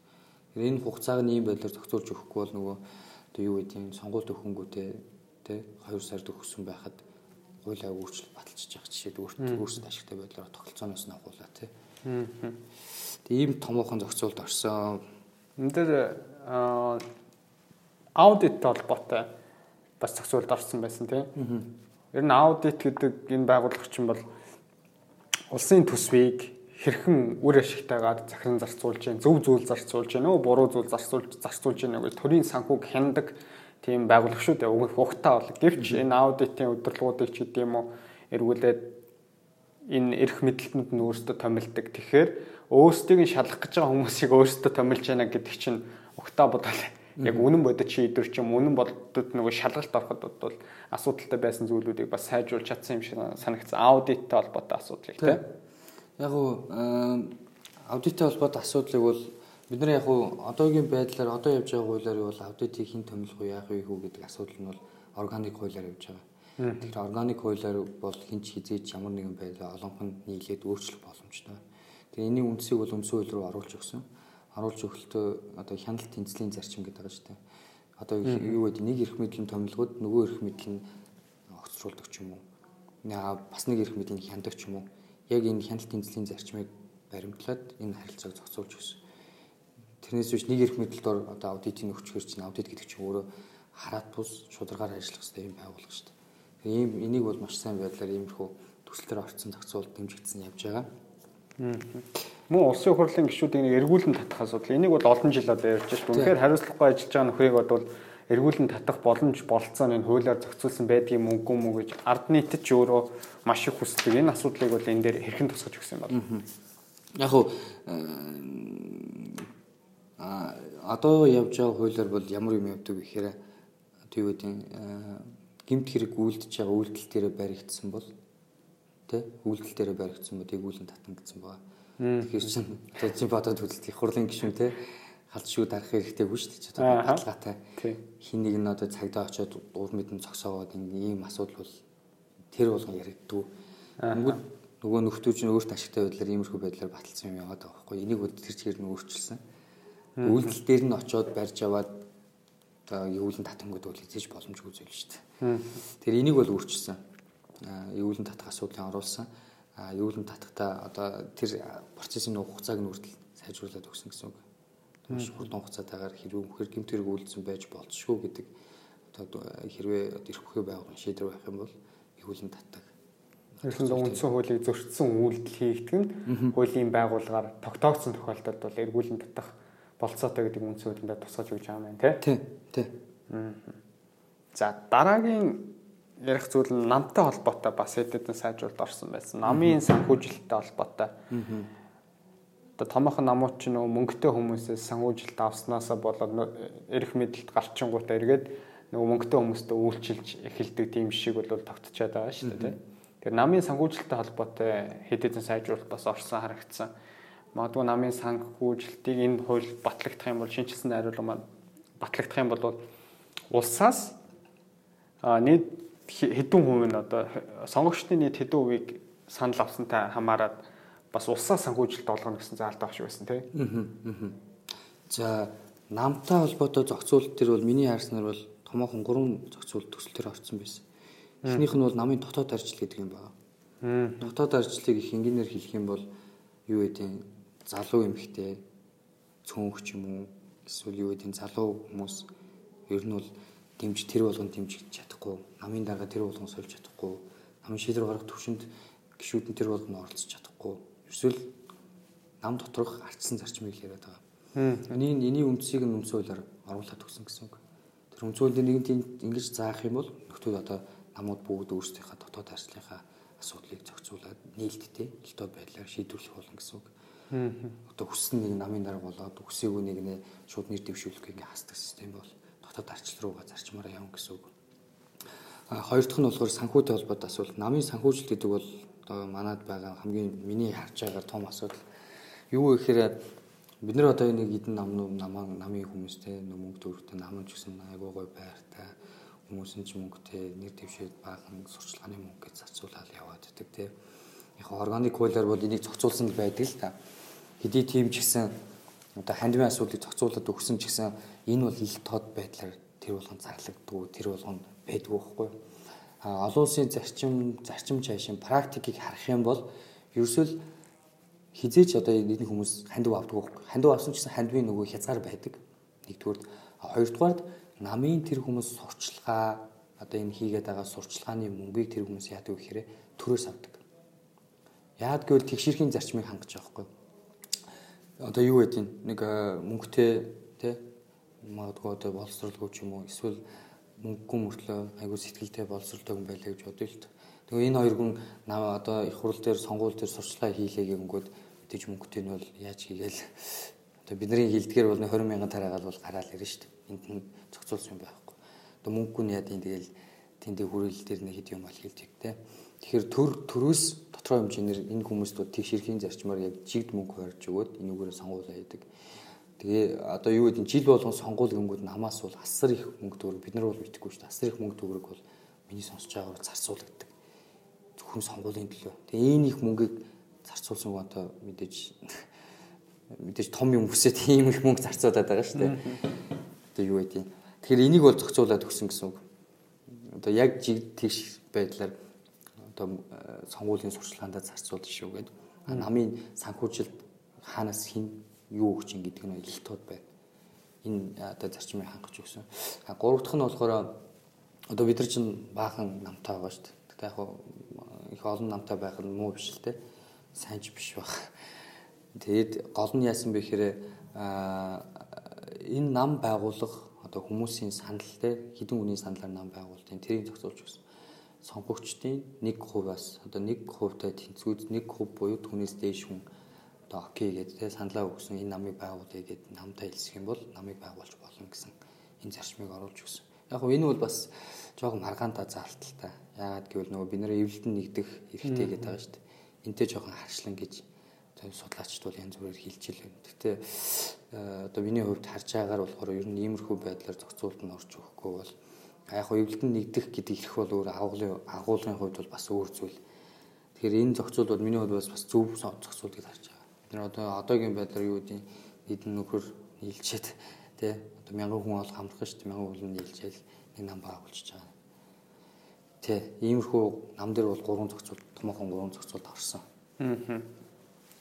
Энэ хугацааг нь ийм байдлаар зохицуулж өгөхгүй бол нөгөө одоо юу гэдэг юм сонгуульд өхөнгүүтэй тэ 2 сард өгсөн байхад хуулиа өөрчлөлт баталчихж байгаа жишээд өөртөө өөрсөнд ашигтай байдлаар тогтолцооноос нь агуулаа тий. Тэгээ ийм томоохон зохицуулт орсон. Энд дээр аудит холбоотой бас зохицуулд орсон байсан тийм. Ер нь аудит гэдэг энэ байгууллага чинь бол улсын төсвийг хэрхэн үр ашигтайгаар захиран зарцуулж гэн зөв зүйл зарцуулж гэнэ үү буруу зүйл зарцуулж зарцуулж гэнэ гэж төрийн санхүүг хяндаг тийм байгууллага шүү дээ. Өгөх ухтаа бол гэвч энэ аудитын өдөрлгүүдийг ч гэдэм үү эргүүлээд энэ эрх мэдлэлтэнд нь өөрсдөө томилдог. Тэгэхээр өөрсдийг нь шалгах гэж байгаа хүмүүсийг өөрсдөө томилж гэнэ гэдэг чинь ухтаа бодвол яг үнэн бодит шийдвэр ч юм үнэн бодит нөгөө шалгалт ороход бол асуудалтай байсан зүйлүүдийг бас сайжруулж чадсан юм шиг санагдсан. Аудиттай холбоотой асуудлыг тийм. Яг уу аудиттай холбоотой асуудлыг бол бид нар яг уу одоогийн байдлаар одоо явж байгаа хуулиар бол аудитыг хэн томилох уу яах вэ гэдэг асуудал нь бол органик хуулиар явж байгаа. Тэгэхээр органик хуулиар бол хэн ч хизээч ямар нэгэн байдлаар олонхон нийлээд өөрчлөх боломжтой. Тэгээ энэний үндсийг бол хууль руу оруулж өгсөн харуулж өгөлтөө одоо хяналт тэнцлийн зарчим гэдэг байгаа шүү дээ. Одоо юу гэдэг нэг эрх мэдлийн томилгод нөгөө эрх мэдэл нь огцруулдаг ч юм уу. Бас нэг эрх мэдлийн хяндаг ч юм уу. Яг энэ хяналт тэнцлийн зарчмыг баримтлаад энэ харилцааг зохицуулж өгсөн. Тэрнээс биш нэг эрх мэдэлд одоо аудитын өгчгөр чинь аудит гэдэг чинь өөрөө хараат бус шударгаар ажиллах хэрэгтэй юм байгуулга шүү дээ. Ийм энийг бол маш сайн байдлаар иймэрхүү төслөөр орцсон зохицуулт дэмжигдсэн явж байгаа. Мөн улсын хурлын гишүүдийг нэг эргүүлэн татах асуудал. Энийг бол олон жил одоо ярьж байна. Үнэхээр хариуцлагагүй ажиллаж байгаа нөхрийг бол эргүүлэн татах боломж болцоо энэ хуулиар зохицуулсан байдгийг мөнгө мө гэж ард нийтэд ч өөрөө маш их хүсдэг. Энэ асуудлыг бол энэ дээр хэрхэн тусгаж өгсөн юм байна. Яг уу а одоо явж байгаа хуулиар бол ямар юм явдаг гэхээр тийм үү гимт хэрэг үйлдэж байгаа үйлдэл дээр баригдсан бол тий үйлдэл дээр баригдсан бол эгүүлэн татан гэсэн байгаа. Тэгэхээр чин одоо чи бодоод үзэлт их хурлын гишүүн тий халд шүү дарах хэрэгтэй хүн шүү дээ. Одоо баталгаатай. Хин нэг нь одоо цагдаа очиод уур мэдэн цогсоогоод ийм асуудал бол тэр болгон яригддаг. Өнгөд нөгөө нөхдөөч нь өөрт ашигтай байдлаар иймэрхүү байдлаар баталсан юм яваад байгаа байхгүй. Энийг бол тэр чигээр нь өөрчилсөн. Үйлдэл дээр нь очиод барьж аваад одоо өвлөн татангууд бол хийж боломжгүй зүйл шүү дээ. Тэр энийг бол өөрчилсөн өвлөн татах асуудлыг оруулсан. А өвлөн татахта одоо тэр процессын хугацааг нь хүртэл сайжруулад өгсөн гэсэн үг. Маш хурдан хугацаатайгаар хэрвээ мөхөр гэмтэрэг үйлдсэн байж болцшгүй гэдэг одоо хэрвээ эрх бүхий байгуулгын шийдвэр байх юм бол өвлөн татдаг. Тэрсэн үндсэн хуулийг зөрчсөн үйлдэл хийгдэх нь хуулийн байгууллагаар тогтоогдсон тохиолдолд бол эргүүлэн татах болцоотой гэдэг үндсэн хуулинд тусгаж өгч байгаа юм байна тий. Тий. За дараагийн ярих зүйл нь намтай холбоотой бас хэд хэдэн сайжруулалт орсон байсан. Намын санхүүжилттэй холбоотой. Одоо томоохон намууд ч нөгөө мөнгөтэй хүмүүсээс санхүүжилт авснаасаа болоод эрх мэдэлд гарчингуудаа эргээд нөгөө мөнгөтэй хүмүүстэй үйлчилж эхэлдэг тийм шиг бол тогтчиход байгаа шүү дээ. Тэгэхээр намын санхүүжилттэй холбоотой хэд хэдэн сайжруулалт бас орсон харагдсан. Магадгүй намын санхүүжилтийг энэ хууль батлагдах юм бол шинжилсэн найруулга маань батлагдах юм бол улсаас нийт хэдэн хувь нь одоо сонгогчдын нийт хэдэн хувийг санал авсантай хамаарат бас улсаа санхүүжилт олгоно гэсэн заалт авч байсан тий. За намтай холбоотой зохицуулт төр бол миний харснаар бол томоохон гурван зохицуулт төсөл төр орсон байсан. Эхнийх нь бол намын дотоод арчил гэдэг юм байна. Дотоод арчлыг их энгийнээр хэлэх юм бол юу гэдэг залуу эмэгтэй цөөнх юм уу? Эсвэл юу гэдэг залуу хүмүүс ер нь бол дэмж тэр болгон дэмжиж чадахгүй намын дарга тэр болгон сольж чадахгүй намын шийдвэр гаргах төвшөнд гişүүд нь тэр болгон оролцож чадахгүй эсвэл нам доторх ардсан зарчмыг яриад байгаа. Эний эний үндсийг нь үндсэн хуулиар оруулаад өгсөн гэсэн үг. Тэр үндсэн хуулийн нэгэн тийм ингэж заах юм бол нөхдүүд одоо намууд бүгд өөрсдийнхээ дотоод арчлынхаа асуудлыг зохицуулаад нээлттэй элдв байдлаар шийдвэрлэх болно гэсэн үг. Одоо хүссэн нэг намын дарга болоод үсээгүй нэг нэ шууд нэр дэвшүүлэх ингээ хасдаг систем бол дотоод арчил руугаа зарчмаараа явна гэсэн үг. Хоёр дахь нь болохоор санхүүтэй холбоотой асуулт. Намын санхүүжилт гэдэг бол одоо манад байгаа хамгийн миний харж байгаа том асуудал. Юу гэхээр бид нар одоо нэг эдэн намнууд намаа намын хүмүүстэй мөнгө төгрөгтэй намж гэсэн айгуу гой байртай хүмүүс нь ч мөнгөтэй нэр дэвшээд баахан сурчлагын мөнгө гэж зарцуулаад яваад байдаг тий. Яг органик хуулиар бол энийг зохицуулсан байдаг л та. Хэдий тийм ч гэсэн одоо хандмын асуудлыг зохицуулаад өгсөн ч гэсэн энэ бол ил тод байдлаар тэр болгон зарлагддгүй тэр болгон байдгүй байхгүй. А олон улсын зарчим зарчим цаашин практикийг харах юм бол ерөөсөө хизээч одоо энэ хүмүүс хандив авдаг байхгүй. Хандив авсан ч гэсэн хандвын нөгөө хязгаар байдаг. Нэгдүгээр хоёрдугаард намын тэр хүмүүс сурчлагаа одоо энэ хийгээд байгаа сурчлагын мөнгийг тэр хүмүүс яадаг гэхээр төрөөс авдаг. Яад гэвэл тэгшэрхийн зарчмыг хангаж байгаа хгүй. Одоо юу гэдэг нэг мөнгөтэй тий магадгүй одоо боловсралгүй ч юм уу эсвэл мөнгөгүй мөртлөө айгүй сэтгэлтэй боловсралтай хүн байлаа гэж бодъё л та. Тэгээ энэ хоёр хүн наа одоо их хурл дээр сонгуул дээр сурчлага хийлээ гэнгүүт мэдээж мөнгөтэй нь бол яаж хийгээл одоо бидний хилдгээр бол 20 мянган тараагаал бол гараал ирнэ шүү дээ. Энд нь зохицуулсан байхгүй. Одоо мөнгөгүй нь яа тийм тэгэл тэндээ хүрээлэл дээр нэг хэд юм бол хэлдэг те. Тэгэхээр төр төрөөс дотроо хэмжээгээр энэ хүмүүст тийш хэрхийн зарчмаар яг жигд мөнгө хойрж өгөөд энүүгээрээ сонгуулаа хийдэг. Тэгээ одоо юу гэдэг жил болгон сонгуул гингүүд намаас бол асар их мөнгө төгрөг бид нар бол мэдхгүй шүү дээ. Асар их мөнгө төгрөг бол миний сонсож байгаагаар зарцуулагддаг. Зөвхөн сонгуулийн төлөө. Тэгээ энэ их мөнгийг зарцуулсан одоо мэдээж мэдээж том юм хүсээд ийм их мөнгө зарцуулаад байгаа шүү дээ. Одоо юу гэдэг Тэгэхээр энийг бол зохицуулаад өгсөн гэсэн үг. Одоо яг жиг тийш байдлаар одоо э, сонгуулийн сурчлагаанд зарцуулж шүү гэдэг. Намын санхүүжилт хаанаас хин юу өгч ин гэдэг нь тод байна. Энэ одоо зарчмыг хангаж өгсөн. А гурав дахь нь болохоор одоо бид нар чинь баахан намтай байгаа шүү дээ. Тэгтээ яг их олон намтай байх нь муу биш л те. Сайн ч биш баг. Тэгэд гол нь яасан бэ гэхээр энэ нам байгуулах одоо хүмүүсийн санал те хідэн үний саналаар нам байгуултын тэрийг зохицуулж өгсөн. Сонгогчдын 1%-аас одоо 1% та тэнцвүүд 1% буюу түүнээс дээш хүн одоо окей гэдэг те саналаа өгсөн энэ намыг байгуулъя гэдэг намтай хэлсэх юм бол намыг байгуулж болно гэсэн энэ зарчмыг оруулж өгсөн. Яг нь энэ бол бас жоохон маргаанта заалталтай. Яагаад гэвэл нөгөө бид нэр эвлэлтэн нэгдэх эрхтэй гэдэг байгаа шүү дээ. Энтэй жоохон харшлан гэж судлаачд бол янз бүрээр хэлж илээ. Гэхдээ э, одоо миний хувьд харж байгаагаар болохоор ер нь иймэрхүү байдлаар зохицуулт нь орж өгөхгүй бол яг хоо эвлэлтэн нэгдэх гэдэг их бол өөр агуулгын агуулгын хувьд бол бас өөр зүйл. Тэгэхээр энэ зохицуул бол миний хувьд бас зөв зохицуул гэж харж. Бид нар одоо одоогийн байдлаар юу гэдэг нийтэн нөхөр нийлчээд тий одоо мянган хүн бол хамрах шүү дээ. Мянган хүн нийлжээл нэг нам байгуулж байгаа. Тий иймэрхүү нам дээр бол гурван зохицуул томоохон гурван зохицуулт орсон. Аа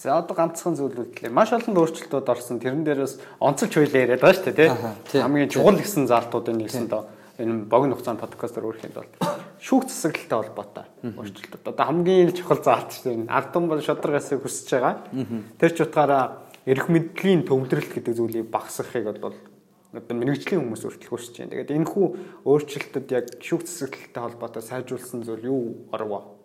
За одоо ганцхан зүйлүүд лээ. Маш олон өөрчлөлтүүд орсон. Тэрэн дээрээс онцолж хуйлаа яриад байгаа шүү дээ, тий. Хамгийн чухал гэсэн залтуудын нэгсэн доо энэ богино хугацаанд подкастаар өөрхийн тулд шүүх засаглалтай холбоотой өөрчлөлтүүд. Одоо хамгийн чухал заалт дээ. Ардан бол шударгасыг хүсэж байгаа. Тэр ч утгаараа эрх мэдлийн төвлөрөлт гэдэг зүйлийг багасгахыг бол одоо мэрэгжлийн хүмүүс өөрчлөх хүсэж байна. Тэгээд энэ хүү өөрчлөлтөд яг шүүх засаглалтай холбоотой сайжруулсан зүйл юу оров?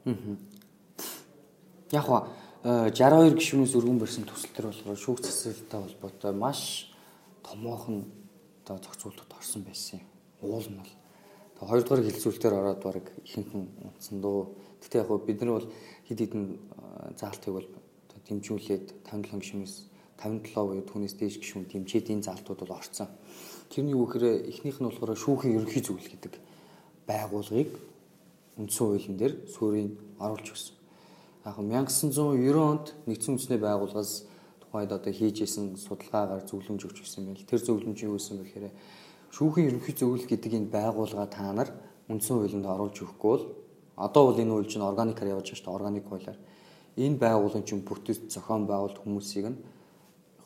Яг ба 62 гишүүнээс өргөн барьсан төсөл төр болохоор шүүх засалтай холбоотой маш томоохон одоо зохицуултууд орсон байсан юм. Уул нь бол хоёрдугаар хилцүүлэлтээр ороод баг ихэнхэн унтсан дөө. Гэтэ яг бид нар бол хэд хэдэн заалтыг бол дэмжүүлээд 57 гишүүнээс 57 буюу түүнээс дээш гишүүн дэмжээд энэ заалтууд бол орсон. Тэрний юу гэхээр эхнийх нь болохоор шүүхийн ерөнхий зөвлөл гэдэг байгууллагыг үндсэн хуулийн дээр суурийг оруулж өгсөн яг 1990 онд нэгдсэн үндэсний байгууллагаас тухайд одоо хийж исэн судалгаагаар зөвлөмж өгч гисэн байл. Тэр зөвлөмж юу гэсэн бэхээр шүүхийн ерөнхий зөвлөл гэдэг энэ байгууллага та нар үндсэн хуулинд оруулж өгөхгүй бол одоо бол энэ хууль чинь органикаар явж байгаа шүү дээ. Органик хуулиар энэ байгууллагын чинь бүтэц зохион байгуулалт хүмүүсийг нь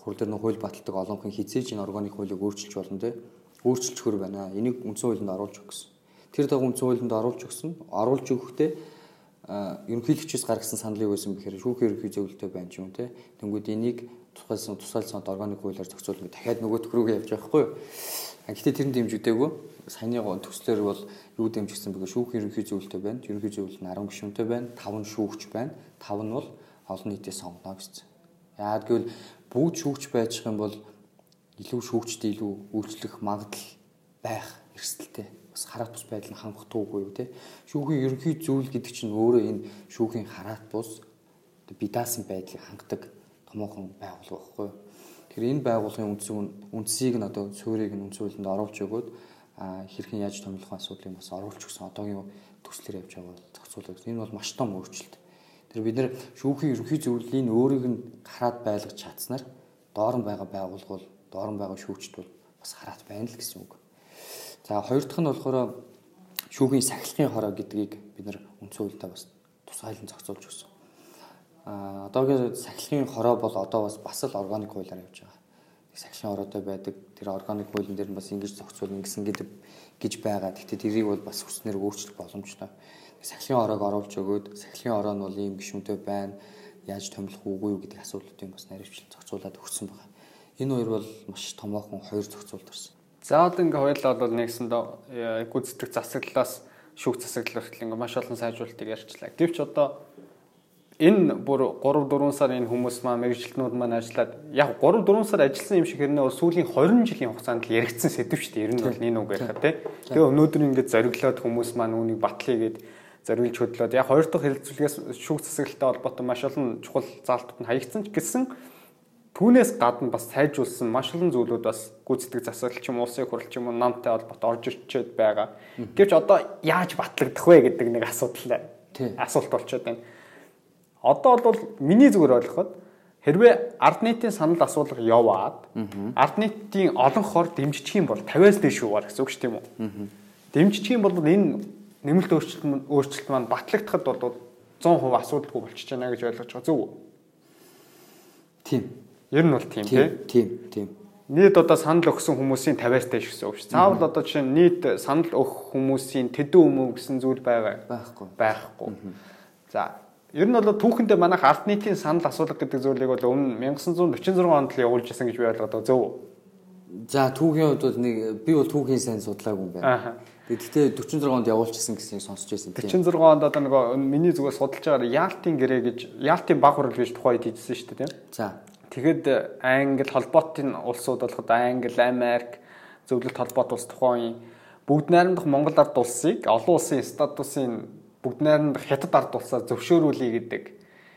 хурл дээр нь хууль баталдаг олонхын хизээж энэ органик хуулийг өөрчилж болно те. Өөрчилж хөр байна. Энийг үндсэн хуулинд оруулж гэсэн. Тэр дагуу үндсэн хуулинд оруулж өгсөн. Оруулж өгөхдөө ерөнхийлөгчөөс гаргасан санал юу байсан бэхээр шүүхийн ерөнхий зөвлөлтөй байна ч юм те. Тэнгүүд энийг тусгайлсан тусгайлсан органик хуулиар зохицуулна дахиад нөгөө рүүгээ явж байгаа хгүй юу. Гэхдээ тэр нь дэмжигдээгүй. Саяны төслөөр бол юу дэмжигдсэн бэхээр шүүхийн ерөнхий зөвлөлтөй байна. Ерөнхий зөвлөл нь 10 гишүүнтэй байна. 5 нь шүүгч байна. 5 нь бол олон нийтээс сонгоно гэсэн. Яагад гэвэл бүгд шүүгч байж юм бол илүү шүүгчтэй илүү үйлчлэх магадлал байх эрсдэлтэй бас хараат бус байдал нь хангах туугүй юу те. Шүүхийн ерөнхий зүйл гэдэг чинь өөрөө энэ шүүхийн хараат бус би даасан байдлыг хангадаг томоохон байгууллага байхгүй. Тэгэхээр энэ байгууллагын үндсийг үндсийг нь одоо суурийг нь үндс хуулинд оруулж өгөөд хэрхэн яаж томилох асуудлыг бас оруулж өгсөн одоогийн төслөөр явж байгаа зохицуулаад энэ бол маш том өөрчлөлт. Тэр бид нэр шүүхийн ерөнхий зөвлөлийн өөрийг нь хараад байлгаж чадсанаар доорн байгаа байгууллага бол доорн байгаа шүүгчд бол бас хараат байна л гэсэн үг. За хоёр дахь нь болохоор шүүхийн сахилгын хороо гэдгийг бид нар үндсэн хуультай бас тусгайлан зохицуулж өгсөн. А одоогийн сахилгын хороо бол одоо бас бас л органик хуулиар явж байгаа. Сахилгын хороотой байдаг тэр органик хуулийн дээр нь бас ингэж зохицуул ингэсэн гэдэг гэж байгаа. Гэхдээ тэрийг бол бас хүснээр өөрчлөх боломжтой. Сахилгын хороог оруулж өгөөд сахилгын хороо нь бол ийм гişүнтэй байна. Яаж томилох үгүй юу гэдэг асуудлуудыг бас наривчлан зохицуулаад өгсөн байгаа. Энэ хоёр бол маш томоохон хоёр зохицуулт орсон. За одоо ингээ хоёулаа бол нэгсэндээ гүйцэтгэх засаглалаас шүүх засаглал хүртэл ингээ маш олон сайжруулалтыг ярьчлаа. Гэвч одоо энэ бүр 3 4 сар энэ хүмүүс маань мэрэгчлэнүүд маань ажиллаад яг 3 4 сар ажилласан юм шиг хэрнээ бол сүүлийн 20 жилийн хугацаанд л яригдсан сэдв шүү дээ. Ер нь бол энэ үг байхад тий. Тэгээ өнөөдөр ингээд зориглоод хүмүүс маань үүнийг батлая гэд зориулж хөдлөөд яг хоёр дахь хэлэлцүүлгээс шүүх засаглалтай холбоотой маш олон чухал заалтууд нь хаягдсан ч гэсэн түүнээс гадна бас сайжуулсан маш олон зүйлүүд бас гүйцэтгэх засаглал ч юм улсын хурал ч юм намтай холбоотой орж ирчээд байгаа. Гэвч одоо яаж батлагдах вэ гэдэг нэг асуудал асуулт болчиход байна Одоо бол миний зүгээр ойлгоход хэрвээ ард нийтийн санал асуулга яваад ард нийтийн олон хор дэмжчих юм бол 50-аас дээш шуугаар гэсэн үг шүү тийм үү? Дэмжчих юм бол энэ нэмэлт өөрчлөлт өөрчлөлт маань батлагдахад бол 100% асуудалгүй болчихж байна гэж ойлгож байгаа зөв үү? Тийм. Ер нь бол тийм тийм. Тийм, тийм. Нийт одоо санал өгсөн хүмүүсийн 50-аас дээш гэсэн үг шүү. Заавал одоо жишээ нь нийт санал өгөх хүмүүсийн тэдэн өмнө гэсэн зүйл байгаа. Байхгүй. Байхгүй. За Ер нь бол түүхэндээ манайх ард нийтийн санал асуулга гэдэг зүйлийг бол өмнө 1946 онд л явуулж исэн гэж би ойлгоод зөв. За түүхийн хувьд бол нэг би бол түүхийн сайн судлаагүй юм байна. Тэгэхдээ 46 онд явуулчихсан гэснийг сонсч байсан тийм. 46 онд одоо нөгөө миний зүгээр судалж байгаагаар Ялтын гэрээ гэж Ялтын баг хурал гэж тухайн үед хийжсэн шүү дээ тийм. За. Тэгэхэд Англи холбоотын улсууд болоход Англи, Америк, зөвлөлт холбоот улс тухайн бүгд найрамдах Монгол ард улсыг олон улсын статусын бүгд найрамд хятад ард улсаа зөвшөөрүүлье гэдэг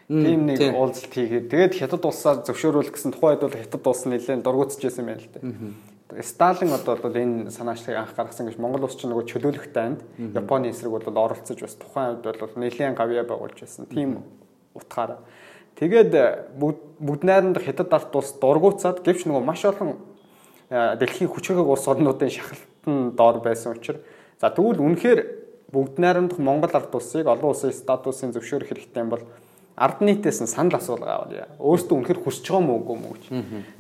тийм нэг уулзалт хийгээд тэгээд хятад улсаа зөвшөөрүүлэх гэсэн тухайд бол хятад улс нэлээд дургуутсажсэн байна л дээ. Сталин одоо бол энэ санаачлалыг анх гаргасан гэж Монгол улс ч нөгөө чөлөөлөх танд Японы эсрэг бол оролцож бас тухайн үед бол нэлээд гавьяа байгуулж байсан. Тийм утгаараа. Тэгээд бүгд бүгд найрамд хятад ард улс дургуутсаад гэвч нөгөө маш олон дэлхийн хүчрэг улс орнуудын шахалтан доор байсан учраас за тэгвэл үнэхээр бүгд найрамдах Монгол ард улсыг олон улсын статусын зөвшөөрөх хэрэгтэй юм бол ард нийтээс нь санал асуулга яа. Өөртөө үнэхээр хүсэж байгаа мó үгүй мó гэж.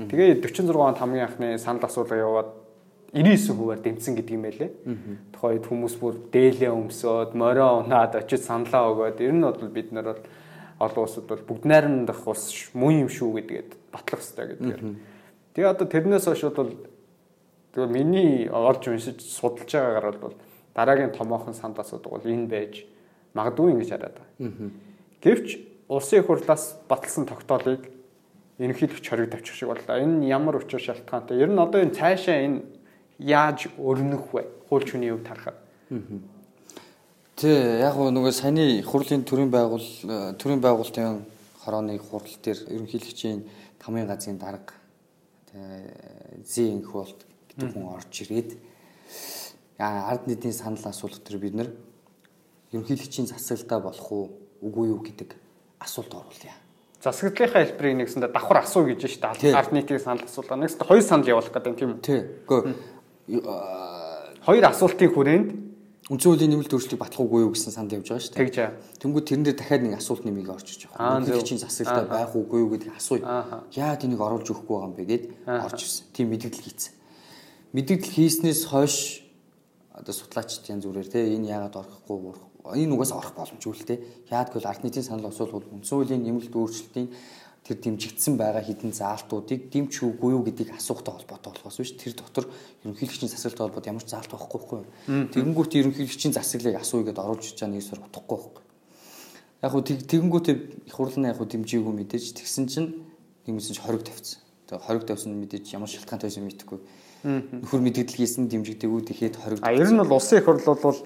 Тэгээ 46 онд хамгийн анхны санал асуулга яваад 99 хувиар дэмцсэн гэдэг юм байлээ. Тухайд хүмүүс бүр дээлээ өмсөөд, морио унаад очиж саналаа өгөөд ер нь бол бид нар бол олон улсад бол бүгд найрамдах ус муу юм шүү гэдгээд батлах хэрэгтэй гэдгээр. Тэгээ одоо тэрнээс хойш бол тэгээ миний олж уншиж судалж байгаагаар бол дараагийн томоохон санд асуудаг бол энэ байж магадгүй ингэж хараад байгаа. Гэвч улсын их хурлаас баталсан тогтоолыг ерөнхийлөгч хориг тавьчих шиг боллоо. Энэ ямар учир шалтгаантай? Ер нь одоо энэ цаашаа энэ яаж өрнөх вэ? Хууль чүний хувьд харахад. Тэ яг нөгөө саяны хурлын төрийн байгуул төрийн байгуулалтын хорооны хурал дээр ерөнхийлөгчийн тамийн газрын дарга тэ зин хуулт гэдэг хүн орж ирээд ард нийтийн санал асуулт төр бид нар ерөнхийлөгчийн засаглалтаа болох уу үгүй юу гэдэг асуулт оруулъя. Засаглалынхаа хэлбэрийг нэгсэндээ давхар асуу гэж шүү дээ. Ард нийтийн санал асуулт. Нэгсэндээ хоёр санал явуулах гэдэг юм тийм үү? Тий. Гэхдээ хоёр асуултын хүрээнд үндсэн хуулийн нэмэлт өөрчлөлтийг батлах юу гэсэн санд явж байгаа шүү дээ. Тэгж аа. Тэнгүүд тэрэн дээр дахиад нэг асуулт нэмийг орж иж байгаа. Ерөнхийлөгчийн засаглалтаа байх уугүй юу гэдгийг асууя. Яагаад энийг оруулж өгөхгүй байгаа юм бэ гэд орж ирсэн. Тийм мэдээлэл хийцэн. Мэдээлэл хийснээс хойш одоо судлаачд янз бүрээр те энэ яагаад орохгүй энэ угаас орох боломжгүй л те. Яагаад гэвэл ард нийтийн санал асуулбал үндсэн хуулийн нэмэлт өөрчлөлтийн тэр дэмжигдсэн байгаа хідэн заалтуудыг дэмж үгүй юу гэдгийг асуухтай холбоотой болохоос биш. Тэр дотор ерөнхийлөгчийн засаглалтай холбоод ямар ч заалт байхгүй байхгүй тэгэнгүүт ерөнхийлөгчийн засаглалыг асууя гэдээ оруулж байгаа нэг сар утгагүй байхгүй. Яг хуу тэгэнгүүтээ их хурлын яг хуу дэмжээгүй мэдээж тэгсэн чинь нэгмсэн чи хориг тавьсан. Тэгээ хориг тавьсан мэдээж ямар шалтгаантай байсан мэдэхгүй нөхөр мэдээлэл хийсэн дэмжигдэггүй тэгэхэд хоригд. А ер нь бол улсын их хурл бол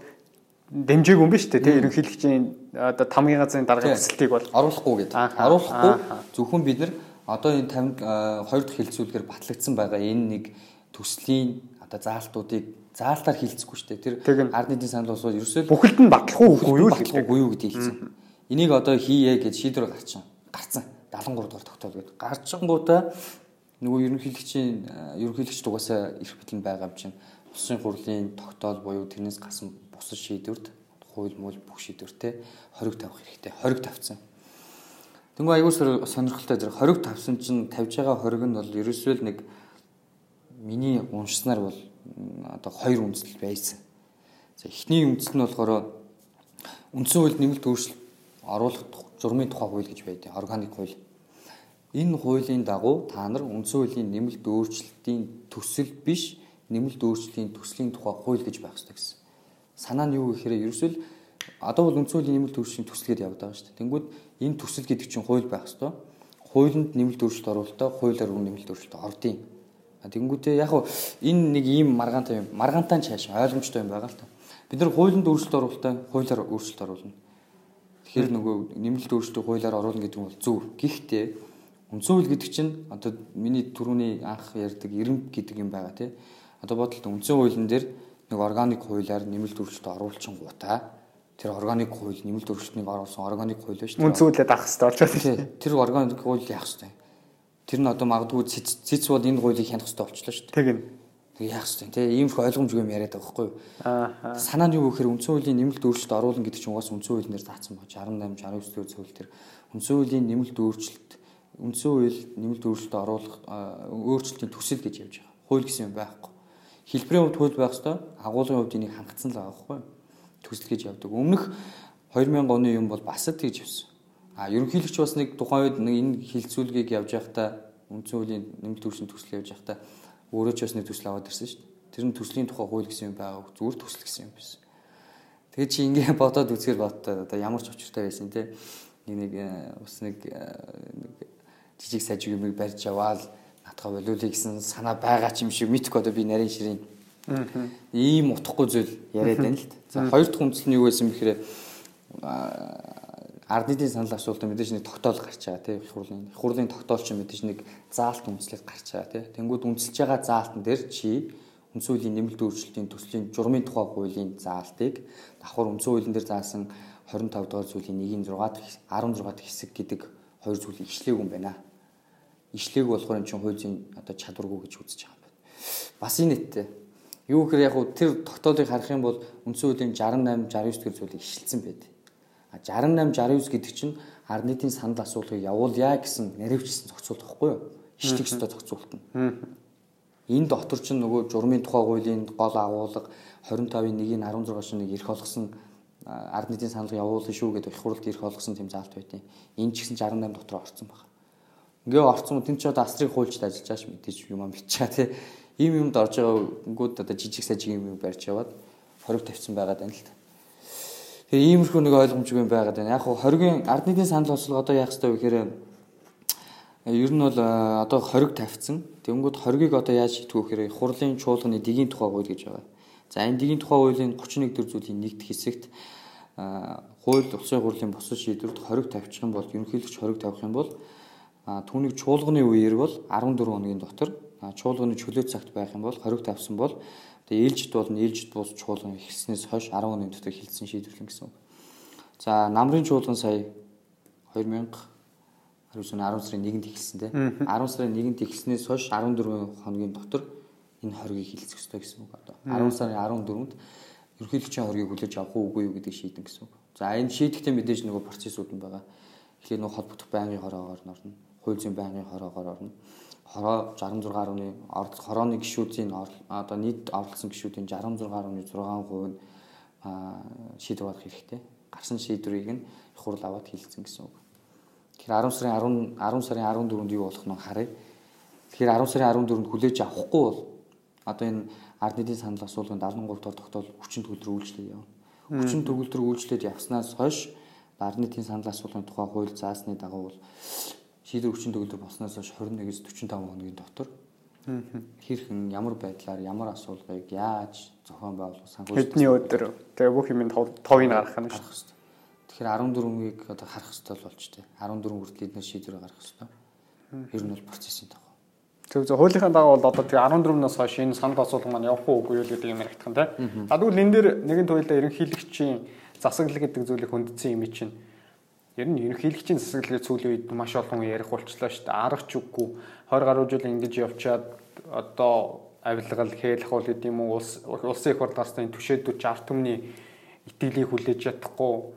дэмжээгүй юм ба шүү дээ тийм ерөнхийлөгчийн одоо тамгийн газрын дарга төсөлтийг бол оруулахгүй гэдэг. Оруулахгүй зөвхөн бид нар одоо энэ 50 хоёр дахь хилцүүлгээр батлагдсан байгаа энэ нэг төслийн одоо заалтуудыг заалтаар хилцэхгүй шүү дээ. Тэр ард нийтийн санал болсоо ерөөсөө бүхэлд нь батлах уугүй юу батлахгүй юу гэдэг хэлсэн. Энийг одоо хийе гэж шийдвэр гарчин. Гарцсан. 73 дугаар тогтоол гэдэг. Гарчингуудаа нөгөө ерөнхийлөгчийн ерөнхийлөгч дугаасаа эрх бэлэн байгаа юм чинь улсын хурлын тогтоол буюу тэрнээс гасан бусад шийдвэрт хууль мөл бүх шийдвэртэй хориг тавих хэрэгтэй. Хориг тавьсан. Тэнгүү аягүй сонирхолтой зэрэг хориг тавьсан чинь тавьж байгаа хориг нь бол ерөөсөө л нэг миний уншснаар бол одоо хоёр үндэслэл байсан. За эхний үндэслэл нь болохоор үндсэн хуульд нэмэлт өөрчлөлт оруулах журмын тухай хууль гэж байдаг. Органик хууль. Энэ хуулийн дагуу та нар үндсэн хуулийн нэмэлт өөрчлөлтийн төсөл биш нэмэлт өөрчлөлийн төслийн тухай хууль гэж байх хэрэгтэй гэсэн. Санаа нь юу гэхээр ерөөсөө одоо бол үндсэн хуулийн нэмэлт өөрчлөлийн төсөл гэдээ яваад байгаа шүү дээ. Тэнгүүд энэ төсөл гэдэг чинь хууль байх хэрэгтэй. Хуулинд нэмэлт өөрчлөлт оруулалтаа хуулиар үн нэмэлт өөрчлөлт ордын. Тэгэнгүүтээ яг хуу энэ нэг ийм маргаантай. Маргаантай чааш ойлгомжтой юм байгаа л та. Бид нар хуулинд өөрчлөлт оруулалтаа хуулиар өөрчлөлт оруулна. Тэгэхээр нөгөө нэмэлт өөрчлөлтийг хуулиар оруулна гэдэг нь бол зөв. Гэхдээ үндсэн хууль гэдэг чинь одоо миний түрүүний анх ярьдаг эренб гэдэг юм байгаа тий. Одоо бодолт үндсэн хуулийн дээр нэг органик хуулиар нэмэлт өөрчлөлт оруулчин гутаа тэр органик хууль нэмэлт өөрчлөлтийг оруулсан органик хууль шүү дээ. Үндсэн хуулиад авах хэрэгтэй болж байна дээ. Тэр органик хууль яах хэрэгтэй. Тэр нь одоо магадгүй цэц бол энэ хуулийг хянах хэрэгтэй болчихлоо шүү дээ. Тэг юм. Тэг яах хэрэгтэй. Тэ иймэрхүү ойлгомжгүй юм яриад байгаа байхгүй юу? Аа. Санаа нь юу гэхээр үндсэн хуулийн нэмэлт өөрчлөлт оруулна гэдэг чинь угаас үндсэн хууль нэр заасан баг 68 69 дэх тэр үндсэн хуулийн нэмэлт өөрчлөлт үндсэн хууль нэмэлт өөрчлөлт оруулах өөрчлөлтийн төсөл гэж явж байгаа. Хууль гэсэн юм байхгүй. Хэлбэрийн хувьд хууль байх ёстой. Агуулгын хувьд энийг хангацсан л байгаа байхгүй төсөл гэж явдаг. Өмнөх 2000 оны юм бол бас тэгж явсан. А ерөнхийлөгч бас нэг тухайн үед нэг энэ хилцүүлгийг явж байхдаа үндсэн хуулийн нэмэлт төршин төсөл явж байхдаа өөрөө ч бас нэг төсөл аваад ирсэн шүү дээ. Тэр нь төслийн тухай хууль гэсэн юм байгаа. Зүгээр төсөл гэсэн юм байсан. Тэгээ чи ингээ бодоод үзэхэр бодтоо одоо ямар ч учиртай байсан те. Нэг нэг э, бас нэг э, нэг жижиг сажиг юм барьж аваад натгаа болиулъя гэсэн санаа байгаа ч юм шиг мэдхгүй одоо би нарийн ширийн Ийм утахгүй зүйл яриад байна л. За хоёр дахь үндэслэл нь юу байсан бэхээр ард нийтийн санал асуултанд мэдээж нэг тогтоол гарч байгаа тийм их хурлын их хурлын тогтоол чинь мэдээж нэг заалт үндэслэл гарч байгаа тийм тэнгууд үндэслэж байгаа заалтан дээр чи үндсэн хуулийн нэмэлт өөрчлөлтийн төслийн журмын тухай хуулийн заалтыг давхар үндсэн хуулийн дээр заасан 25 дугаар зүйлийн 1-ийн 6 дахь 16 дахь хэсэг гэдэг хоёр зүйлийг ишлээг юм байна. Ишлээг болохоор эн чинь хуулийн одоо чадваргүй гэж үзэж байгаа юм байна. Бас энэ нэттэй Юу гэхээр яг хуу тэр тогтоолыг харах юм бол үндсэн хуулийн 68 69 дэх зүйлийг ишилсэн байдаг. А 68 69 гэдэг чинь ард нийтийн санал асуулгыг явуулъя гэсэн наривчсан зохицуулт байхгүй юу? Ишлэх ёстой зохицуулт нь. Энэ дотор чинь нөгөө журмын тухай хуулийн гол агуулга 25-ын 1-ийн 16 шинийг эрх олгосон ард нийтийн саналыг явуулна шүү гэдэг их хурлд эрх олгосон тэм заалт байдیں۔ Энэ ч гэсэн 68 дотор орсон байна. Ингээ орсон тэн ч одоо астрыг хуульчд ажиллаж байгаа ш мэдээж юм бичээ тий ийм юмд орж байгаагууд одоо жижиг сажиг юм барьж яваад хориг тавьсан байгаад байна л та. Тэгээ иймэрхүү нэг ойлгомжгүй юм байгаад байна. Яг хуу хоригийн ард нийтийн санал бослого одоо яах ёстой вэ гэхээр ер нь бол одоо хориг тавьсан. Тэнгүүд хоригийг одоо яаж вэ гэхээр хурлын чуулганы дигийн тухай хууль гэж байгаа. За энэ дигийн тухай хуулийн 31 дэх зүйлийн нэгд хэсэгт хууль улсын хурлын бусад шийдвэрт хориг тавьчих юм бол ерөнхийлөгч хориг тавих юм бол түүнийг чуулганы үеэр бол 14 хоногийн дотор чуулганы чөлөө цагт байх юм бол хориг тавьсан бол тэгээ ээлжид болно ээлжид бус чуулган эхэлснээс хойш 10 оны дотор хилцсэн шийдвэрлэн гэсэн үг. За намрын чуулган сая 2000 19 10 сарын 1-нд эхэлсэн тийм 10 сарын 1-нд эхэлснээс хойш 14 хоногийн дотор энэ хоригийг хилцэх ёстой гэсэн үг одоо 10 сарын 14-нд ерөнхийлөгчийн хоригийг хүлээж авах уугүй юу гэдэг шийдэн гэсэн үг. За энэ шийдэхдээ мэдээж нөгөө процессууд нь байгаа. Тэгэхээр нөгөө холбогдох байнгын хороогоор орно. Хууль зүйн байнгын хороогоор орно хороо 66.1 хорооны гişүүдийн одоо нийт орлсон гişүүдийн 66.6% нь шийдвэр гаргах хэрэгтэй. Гарсан шийдвэрийг нь их хурл аваад хилцсэн гэсэн үг. Тэгэхээр 10 сарын 10 10 сарын 14-нд юу болох нь харъя. Тэгэхээр 10 сарын 14-нд хүлээж авахгүй бол одоо энэ ард нийтийн санал асуулганд 13 дугаар тогтоол хүчин төгөлдөр үйлчлээд явна. Хүчин төгөлдөр үйлчлээд явснаас хойш ард нийтийн санал асуулгын тухай хууль заасны дагуу бол шийдвэр хүчин төгөлдөр болсноос хойш 21-с 45 хоногийн дотор хэрхэн ямар байдлаар ямар асуулгыг яаж зохион байгуулах санхүүжилт хэдний өдөр тэгээ бүх юм товыг гаргах нь шүү. Тэгэхээр 14-ийг одоо харах хэрэгтэй болж тээ. 14 хүртэл эдгээр шийдвэр гаргах хэрэгтэй. Ер нь бол процессын дагуу. Зөв зөв хуулийнхаа дагуу бол одоо тэгээ 14-наас хойш энэ санал асуулга маань явах уугүй юу гэдэг юм яригдах нь тийм. А тэгвэл энэ дээр нэгэн туйлаа ерөнхийлөгчийн засаглал гэдэг зүйлийг хүндсэн юм чинь ер нь ерөнхийлөгчийн засаглалыг сүүлийн үед маш олон ярих болчлаа шүү дээ. Аргач үгүй. 20 гаруй жил ингэж явчаад одоо авилгал хээлх бол гэдэг юм уу? Улс улсын их хурлаарсны түшээдүүч арт түмний итгэлийг хүлээж чадахгүй.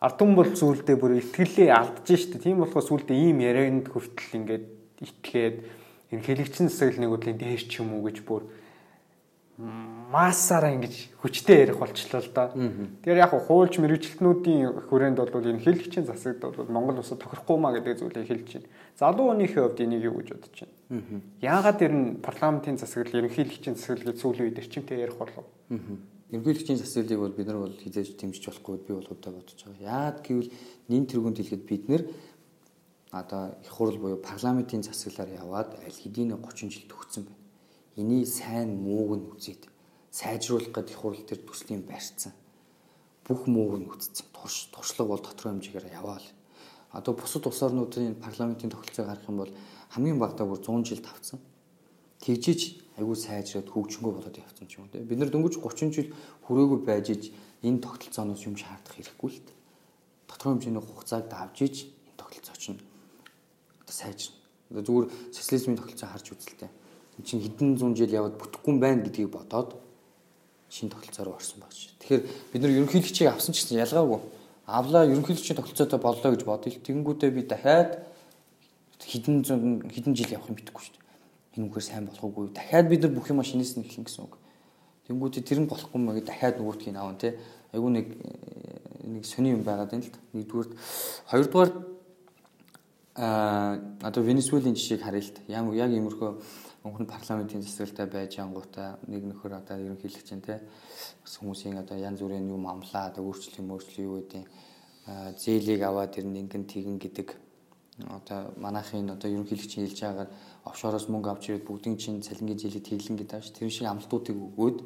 Арт түмэн бол зүйлдээ бүр итгэлээ алдаж штэ тийм болохоос зүйлдээ ийм ярианд хүртэл ингээд итгээд ерөнхийлөгчийн засаг нэг үдлийн дээр ч юм уу гэж бүр массаараа ингэж хүчтэй ярих болчлоо л да. Тэгэхээр яг хуульч мэрэгчлэтнүүдийн хүрээнд бол ерөнхийлөгчийн засагт бол Монгол улсад тохирохгүй маа гэдэг зүйлийг хэлж байна. Залуу хүнийхээ хувьд энийг юу гэж бодож байна? Яагаад ер нь парламентын засаглал ерөнхийлөгчийн засаглал гэж сүүлийн үед эрчимтэй ярих болов? Ерөнхийлөгчийн засаглалыг бол бид нар бол хизээж дэмжиж болохгүй би бол удаа бодож байгаа. Яад гэвэл нин тэргуунд хэлэхэд бид нар одоо их хурл буюу парламентын засаглалаар яваад аль хэдийн 30 жил төгссөн байна. Эний сайн мууг нь үзээд сайжруулах гэдэг их хурл төр төслийн барьцсан. Бүх мууг нь үзсэн. Турш туршлага бол тодорхой хэмжээгээр яваал. Одоо бусад улс орнуудын парламентын тогтолцоог харах юм бол хамгийн багадаа бүр 100 жил тавцсан. Тэгжиж айгүй сайжраад хөгжингөө болоод явцсан ч юм уу. Бид нар дөнгөж 30 жил хүрээгүй байж иж энэ тогтолцооноос юм шаардах хэрэггүй л дээ. Тодорхой хэмжээний хугацааг давж иж энэ тогтолцоо чинь сайжирна. Зүгээр социализмын тогтолцоо харж үзэлтэй. Энд чинь хэдэн зуун жил яваад бүтэхгүй юм байна гэдгийг бодоод шинэ тогтолцоо руу орсон багш. Тэгэхээр бид нар ерөнхийлөгчийг авсан ч гэсэн ялгаагүй. Авлаа ерөнхийлөгчийн тогтолцоотой боллоо гэж бодъё. Тэнгүүтээ би дахиад хэдэн зуун хэдэн жил явах юм битгэхгүй шүү дээ. Энэ үгээр сайн болохгүй. Дахиад бид нар бүх юм шинээс нь эхлэн гэсэн үг. Тэнгүүтээ тэр нь болохгүй маяг дахиад нөгөөтгийг аавн те. Айгу нэг нэг сони юм байгаад байна л да. Нэгдүгээр хоёрдугаар а одоо Венесуэлийн жишээг харъя л та. Яг яг иймэрхүү өнгөн парламентын засаглалтай байж ангуудаа нэг нөхөр одоо ерөнхийлөгч чинь те бас хүмүүсийн одоо янз бүрийн юм амлаа одоо өөрчлөлийн мөрчлөлийн юу гэдэг зээлийг аваад ирнэ ингэн тэгэн гэдэг одоо манайхын одоо ерөнхийлөгчийн хэлж байгаагаар офшороос мөнгө авч ирээд бүгдийн чинь цалингийн зээлийг тэглэн гэдэг ааш тэр шиг амлалтуудыг өгөөд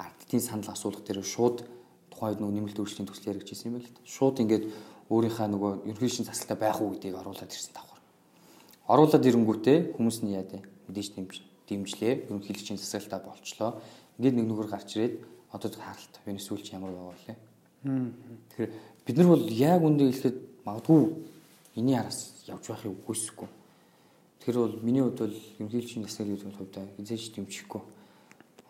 ардтын санал асуулах дээр шууд тухайд нөгөө нэмэлт өөрчлөлийн төсөл яригдчихсэн юм байл л шууд ингээд өөрийнхөө нөгөө ерөнхийлөгчийн засалтай байх уу гэдгийг оруулаад ирсэн давхар. Оруулаад ирэнгүүтээ хүмүүс нь яа дээ мэдээж дэмж дэмжлээ. Ерөнхийлөгчийн засалтай болчлоо. Ингээд нэг нүгэр гарч ирээд одоо харалт Венесуэлч ямар яваалаа. Тэгэхээр бид нар бол яг үндэ хэлэхэд магадгүй энэний араас явж байхыг үгүйсэхгүй. Тэр бол миний хувьд бол ерөнхийлөгчийн засаглалын хувьд хизээж дэмжихгүй.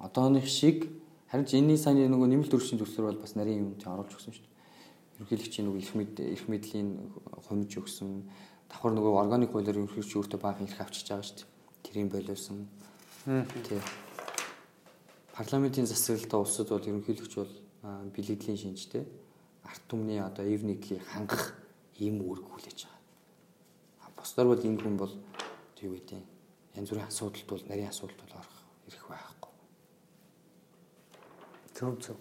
Одооных шиг харин ч энэний сайн нөгөө нэмэлт өршийн төслөр бол бас нарийн юм чинь оруулж өгсөн шүү дээ ерөнхийлөгчийн нөгөө их мэд их мэдлийн хомж өгсөн давхар нөгөө органик хуулиар ерөнхийлөгч өөртөө баахан ирэх авчиж байгаа шүү дээ. Тэрийн болиосон. Тий. Парламентын засаглалтаа улсад бол ерөнхийлөгч бол бэлэгдлийн шинжтэй арт түмний одоо эвникийг хангах ийм үүрэг хүлээж байгаа. Босдор бол энэ хүн бол юу гэдэг янз бүрийн асуудалд бол нарийн асуудалд бол орох эрх байхгүй. Зөв зөв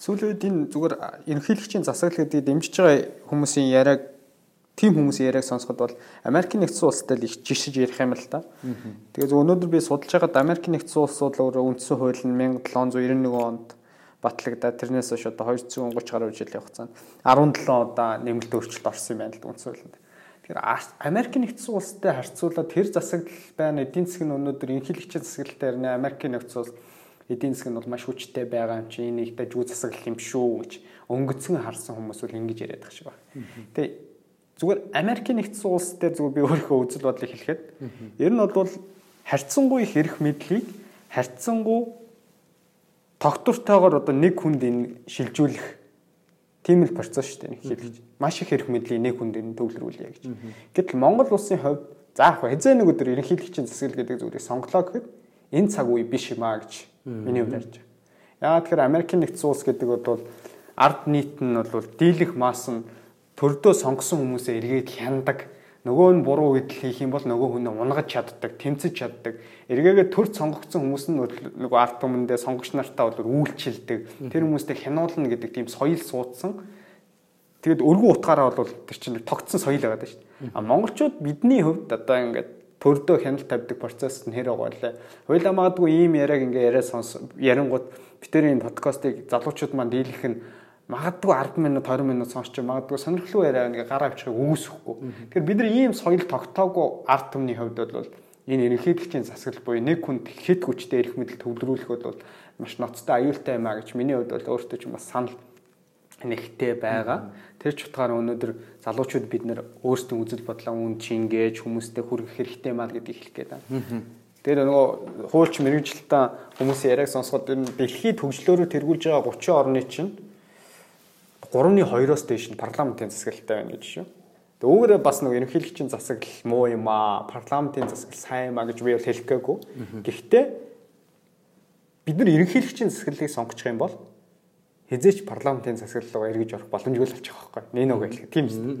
сүүлийн үед энэ зүгээр ерөнхийлөгчийн засаглал гэдгийг дэмжиж байгаа хүмүүсийн яриаг тийм хүмүүсийн яриаг сонсоход бол Америкийн нэгдсэн улстай л их жишж ярих юм л та. Тэгээ зөв өнөөдөр би судалж байгаад Америкийн нэгдсэн улс бол өөрөө үндсэн хууль нь 1791 онд батлагдаад тэрнээс хойш одоо 230 гаруй жилийн хугацаанд 17 удаа нэмэлт өөрчлөлт орсон юм байна л үндсэн хуулинд. Тэгэхээр Америкийн нэгдсэн улстай харьцуулаад тэр засаглал байна эдийн засаг нь өнөөдөр ерөнхийлөгчийн засаглалтай ирнэ Америкийн нэгдсэн улс эдийн засаг нь бол маш хүчтэй байгаа юм чи энэ их дажгүй засаглал юм шүү гэж өнгөцгөн харсан хүмүүс бол ингэж яриад байгаа шиг байна. Тэгээ зүгээр Америкийн нэгдсэн улс дээр зүгээр би өөрийнхөө үзэл бодлыг хэлэхэд ер нь бол харьцангуй их эрх мэдлийг харьцангуй тогтвортойгоор одоо нэг хүнд энэ шилжүүлэх тийм л процесс шүү дээ хэлж. Маш их эрх мэдлийг нэг хүнд энэ төвлөрүүлье гэж. Гэтэл Монгол улсын хувьд за яг хэзээ нэг өдөр ерөнхийлөгчийн засаглал гэдэг зүйлийг сонглоо гэхэд энэ цаг үе биш юм а гэж Миний хувьд ярьж байгаа. Яагаад тэгэхээр Америкийн нэгдсэн улс гэдэг бол ард нийт нь бол дийлэх масс нь төрдөө сонгосон хүмүүсээ эргээд хяндаг. Нөгөө нь буруу гэдэл хийх юм бол нөгөө хүн унгаж чаддаг, тэмцэж чаддаг. Эргээгээ төр сонгогдсон хүмүүс нь нөгөө ард түмэндээ сонгогч нартаа бол үйлчилдэг. Тэр хүмүүстэй хянуулна гэдэг тийм соёл суудсан. Тэгэд өргөн утгаараа бол тэр чинь тогтсон соёл байгаа даа шүү дээ. А монголчууд бидний хувьд одоо ингээд төрдөө хяналт тавьдаг процесс нь хэр байгаа лээ. Хойлоо магадгүй ийм яриаг ингээ яриа сонс ярингууд битэрийн подкастыг залуучууд маань дийлэх нь магадгүй 10 минут 20 минут сонсч магадгүй сонирхолтой яриа ингээ гараа авчихыг үгүйсэхгүй. Тэгэхээр бид нар ийм соёл тогтоогүй арт түмний хувьд бол энэ ерөнхийлөгчийн засаглал буюу нэг хүнд хэд хүчтэй эрх мэдэл төвлөрүүлэх бол маш ноцтой аюултай юм а гэж миний хувьд бол өөртөө ч бас санал нэгтэй байгаа. Тэр ч утгаараа өнөөдөр залуучууд бид нэр өөрсдийн үзэл бодлоо үн чингээж хүмүүстэй хүргэх хэрэгтэй маа гэдгийг хэлэх гээд байна. Тэр нөгөө хуульч мэрэгжилтэн хүмүүсийн яриаг сонсоход энэ дэлхийд төгжлөөрөө тэргүүлж байгаа 30 орны чинь 3-2-оос дээш нь парламентын засаглалтай байна гэж шүү. Тэгээ үүгээр бас нэг ерөнхийлөгчийн засаглал муу юм аа, парламентын засаглал сайн маа гэж би бол хэлэх гээгүй. Гэхдээ бид нар ерөнхийлөгчийн засаглалыг сонгочих юм бол хизээч парламентын засаглал руу эргэж орох боломжгүй л болчих واخхой. Нэг нэг хэлэх тийм үү?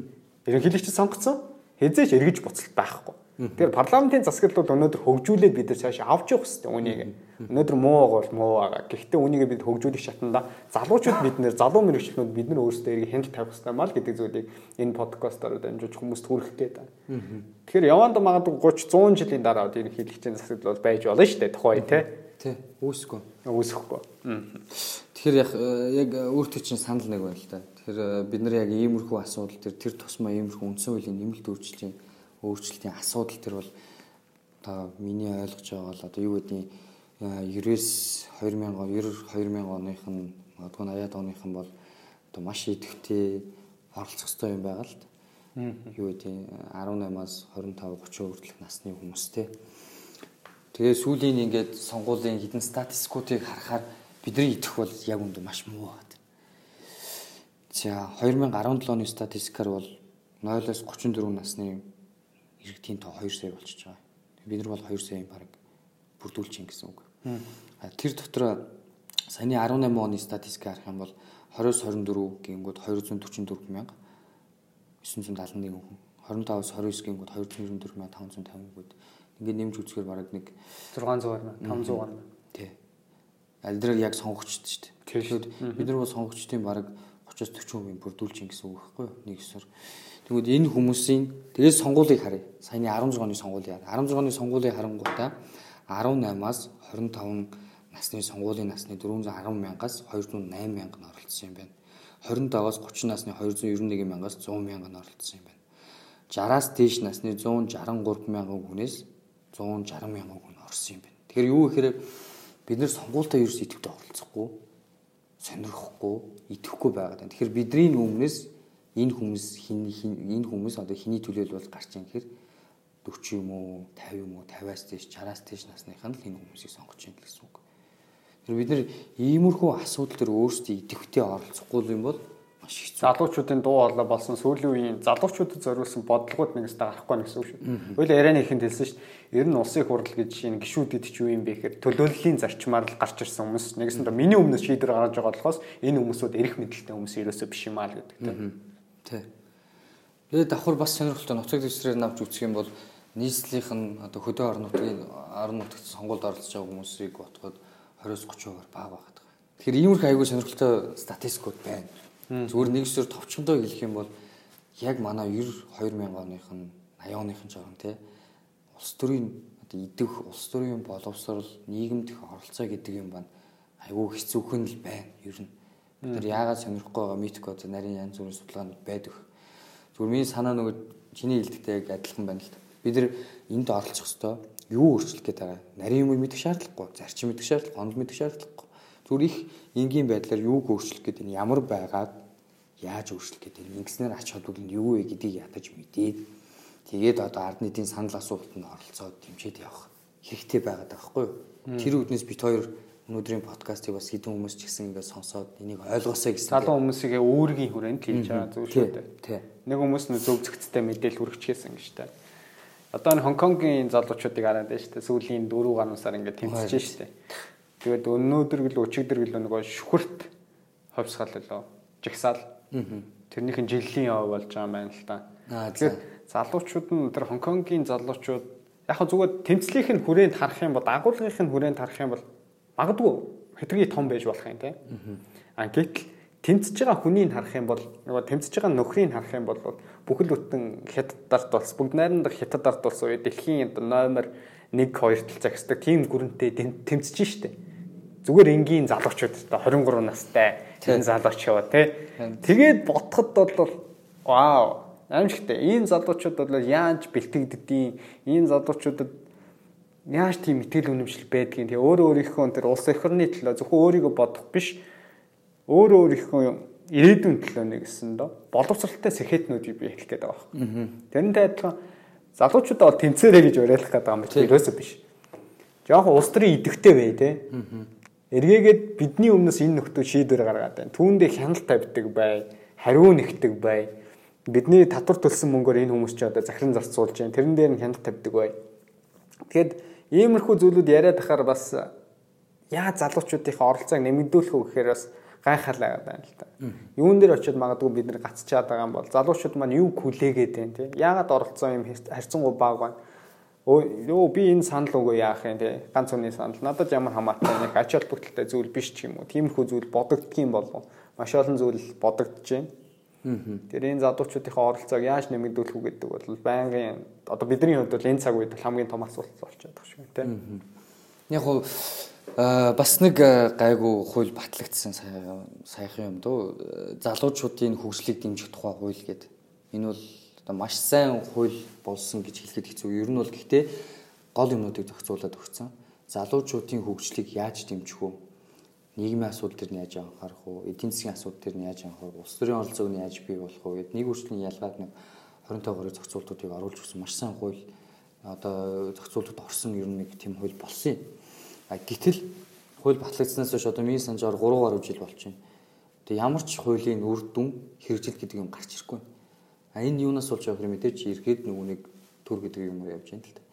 Ерөнхийлөгч сонгоцсон хизээч эргэж буцалт байхгүй. Тэгэхээр парламентын засаглалууд өнөөдөр хөгжүүлээд бид нар цааш авч явах хэрэгтэй үнийг. Өнөөдөр муу бол муу байгаа. Гэхдээ үнийг бид хөгжүүлэх шатанда залуучууд бид нэр залуу мэрэгчлэнүүд бид нар өөрсдөө эргэж хяналт тавих хэрэгтэй маа л гэдэг зүйлийг энэ подкастаар дамжуулж хүмүүст хүргэх гээд байна. Тэгэхээр яванда магадгүй 30 100 жилийн дараа ерөнхийлөгчийн засаглал бол байж болно шүү дээ тухай тий. Тий. Үүсэхгүй. Үүсэхгүй. Тэгэхээр яг яг өөртөө чинь санал нэг байна л да. Тэгэхээр бид нар яг иймэрхүү асуудал төр тэр тусмаа иймэрхүү үндсэн хуулийн нэмэлт өөрчлөлийн өөрчлөлтийн асуудал төр бол одоо миний ойлгож байгаа бол одоо юу гэдгийг 90-с 2000 90 2000 оных нь магадгүй 80-аад оных нь бол одоо маш идэвхтэй оролцох хэрэгтэй юм байгаа л юу гэдгийг 18-аас 25 30 хүртэлх насны хүмүүстэй. Тэгээ сүүлийн ингээд сонгуулийн хідэн статистикуудыг харахаар бидний идэх бол яг үндэ маш муу байна. За 2017 оны статистикаар бол 0-оос 34 насны иргэдийн тоо 2 сая болчихж байгаа. Бид нар бол 2 саяын бараг бүрдүүлж ин гэсэн үг. Тэр дотор саяны 18 оны статистик харах юм бол 20-с 24 гингүүд 244 мянга 971 хүн. 25-аас 29 гингүүд 294 мянга 550 гүүд ингээд нэмж үзэхээр бараг нэг 600 гарна 500 гарна тий аль дээр яг сонгогчд шүү дээ. Тэгэхээр бид нар бол сонгогчдын бараг 30-аас 40% бүрдүүлж ин гэсэн үг байхгүй юу? Нэг ёсоор. Тэгвэл энэ хүмүүсийн тэгээд сонгуулийг харъя. Саяны 16 оны сонгуулийг харъя. 16 оны сонгуулийг харангуйтаа 18-аас 25 насны сонгуулийн насны 410 мянгаас 208 мянга нь оролцсон юм байна. 25-аас 30 насны 291 мянгаас 100 мянга нь оролцсон юм байна. 60-аас дээш насны 163 мянган хүнээс 160 мянган хүн орсон юм байна. Тэгэхээр юу гэхээр бид нэр сонгуультай ерөөс идэвхтэй оролцохгүй, сонирхгүй, идэвхгүй байгаад байна. Тэгэхээр бидний өмнөөс энэ хүмүүс хин энэ хүмүүс одоо хиний төлөөлөл гарч ийн гэхээр 40 юм уу 50 юм уу 50-аас дээш 60-аас дээш насныхан л энэ хүмүүсийг сонгож ийн гэсэн үг. Тэр бид нэр иймэрхүү асуудал төр өөрсдөө идэвхтэй оролцохгүй юм бол маш хэцүү. Залуучуудын дуу хоолой болсон сүүлийн үеийн залуучуудад зориулсан бодлогод нэгээс гарахгүй гэсэн үг шүү. Хоёул ярианы ихэнд хэлсэн шүү. Ер нь улсын хурал гэж энэ гişүүдэд ч юу юм бэ гэхээр төлөөллийн зарчмаар л гарч ирсэн хүмүүс. Нэгсэндээ миний өмнөөс шийдвэр гаргаж байгаа болохоос энэ хүмүүсүүд эрэх мэдэлтэй хүмүүс ерөөсөө биш юм аа л гэдэг. Тий. Тэгээд давхар бас сонирхолтой нуцаг дэвсрээр навж үзэх юм бол нийслэлийнх нь одоо хөдөө орон нутгийн орон нутагт сонгуульд оролцож байгаа хүмүүсийг ботход 20-30%-аар бага байгаад байгаа. Тэгэхээр иймэрхүү аягүй сонирхолтой статистикуд байна. Зүгээр нэг зөв товчондоо хэлэх юм бол яг манай 92 мянган оных нь 80 оных нь жоо тий улс төрийн одоо идэх улс төрийн боловсрол нийгэмд их оролцоо гэдэг юм байна. Айгүй хэцүүхэн л байна ер нь. Бид нар яагаад сонирхгүй байгаа митик одоо нарийн янз бүрийн судалгаанд байдаг. Зүгээр миний санаа нөгөө чиний хэлдэгтэй яг адилхан байна л да. Бид нар энд оролцох хэвээр юу өөрчлөх гээд байгаа. Нарийн юм мэдэх шаардлагагүй, зарчим мэдэх шаардлагагүй, онол мэдэх шаардлагагүй. Зүгээр их энгийн байдлаар юуг өөрчлөх гээд энэ ямар байгаад яаж өөрчлөх гээд энэ ингэснээр ач холбогдол нь юу вэ гэдгийг ядаж мэдээд тэгээд одоо ард нийтийн санал асуултанд оролцоод дэмжиж явах хэрэгтэй байгаад байгаа байхгүй юу? Тэр үднээс бит хоёр өнөөдрийн подкастыг бас хэдэн хүмүүс ч гэсэн ингээд сонсоод энийг ойлгосоо гэсэн. Залуу хүмүүсийг өөрийн хүрээнд хийж байгаа зүйл шүү дээ. Нэг хүмүүс нь зөв зөгцтэй мэдээлэл хүргэчихсэн гэж та. Одоо энэ Хонконгийн залуучуудыг хараад байна шүү дээ. Сүүлийн 4 гаруусаар ингээд тэмцэж шүү дээ. Тэгээд өнөөдөр гэл өчигдөр гэл нөгөө шүхэрт ховсгал лөө жигсаал. Тэрнийхэн жилийн яв болж байгаа юм байна л та. Тэгээд залуучууд нь тэр Хонконгийн залуучууд яг зүгээр тэмцлийнх нь хүрээнд харах юм бол агуулгынх нь хүрээнд харах юм бол магадгүй хэтэрхий том байж болох юм тийм. А гэтэл тэмцэж байгаа хүнийг харах юм бол нөгөө тэмцэж байгаа нөхрийг харах юм бол бүхэл бүтэн хятадд болсон бүгд найранд хятадд болсон үе дэлхийн номер 1 2 тал загсдаг тийм гүрэнтэй тэмцэж штэ. Зүгээр энгийн залуучууд та 23 настай энэ залууч яваа тий. Тэгээд ботход бол вау аимшигтай. Энэ залуучууд бол яаж бэлтгэгддیں۔ Энэ залуучуудад яаж тийм итгэл үнэмшил байдгийг тэгээ өөрөө өөрийнхөө тэр улс орны төлөө зөвхөн өөрийгөө бодох биш өөрөө өөрийнхөө ирээдүйн төлөө нэг гэсэн доо боловсралтай сэхэтнүүдийг бий хэлэх гээд байгаа байхгүй. Тэрнтэй адилхан залуучуудаа бол тэнцээрэй гэж уриалах гээд байгаа юм биш ерөөсөө биш. Жохон улс төрийн идэвхтэй бай те. Эргээгээд бидний өмнөөс энэ нөхдөө шийдвэр гаргаад байна. Түүндээ хяналт тавьдаг бай, хариу нэгдэг бай. Бидний татвар төлсөн мөнгөөр энэ хүмүүс ч одоо захиран зарцуулж байна. Тэрэн дээр нь хяналт тавьдаг бай. Тэгэхэд Иймэрхүү зүйлүүд яриад ахаар бас яа залуучуудынхаа оролцоог нэмэгдүүлэх үү гэхээр бас гайхалаа байна л та. Юун дээр очиод магадгүй бид нар гацчаад байгаа юм бол залуучууд маань юу хүлээгээд байна те. Яагаад оролцсон юм харьцангуй бага байна. Өө би энэ санал өгөө яах юм те. Ганц хүний санал надад ямар хамаатай нэг ач холбогдолтой зүйл биш ч юм уу. Тиймэрхүү зүйл бодогдох юм болов. Маш олон зүйл бодогдож байна. Тэр энэ залуучуудынхаа оролцоог яаж нэмэгдүүлэх үү гэдэг бол байнгын одоо бидний хувьд бол энэ цаг үед хамгийн том асуулт болчиход байгаа шүү тийм. Яг хуу бас нэг гайгүй хууль батлагдсан саяхан юм дөө залуучуудын хөгжлийг дэмжих тухай хууль гэдэг. Энэ бол одоо маш сайн хууль болсон гэж хэлэхэд хэцүү. Ер нь бол гэхдээ гол юмнуудыг зохицуулаад өгсөн. Залуучуудын хөгжлийг яаж дэмжих вэ? нийгмийн асуудал төр нь яаж анхаарах вэ? Эдийн засгийн асуудал төр нь яаж анхаарах вэ? Улс төрийн оролцоог нь яаж бий болох вэ? Гэд нэг өөрчлөлийн ялгаад нэг 25 гаруй зохицуултуудыг оруулж өгсөн маш сайн хууль одоо зохицуултууд орсон ер нь нэг тийм хууль болсон юм. А гэтэл хууль батлагдсанаас хойш одоо миний санджаар 3 гаруй жил байна. Тэгээ ямар ч хуулийн үр дүн хэрэгжил гэдэг юм гарч ирэхгүй. А энэ юунаас болж байгаа юм мэдээч эргээд нөгөө нэг төр гэдэг юм явж байна л та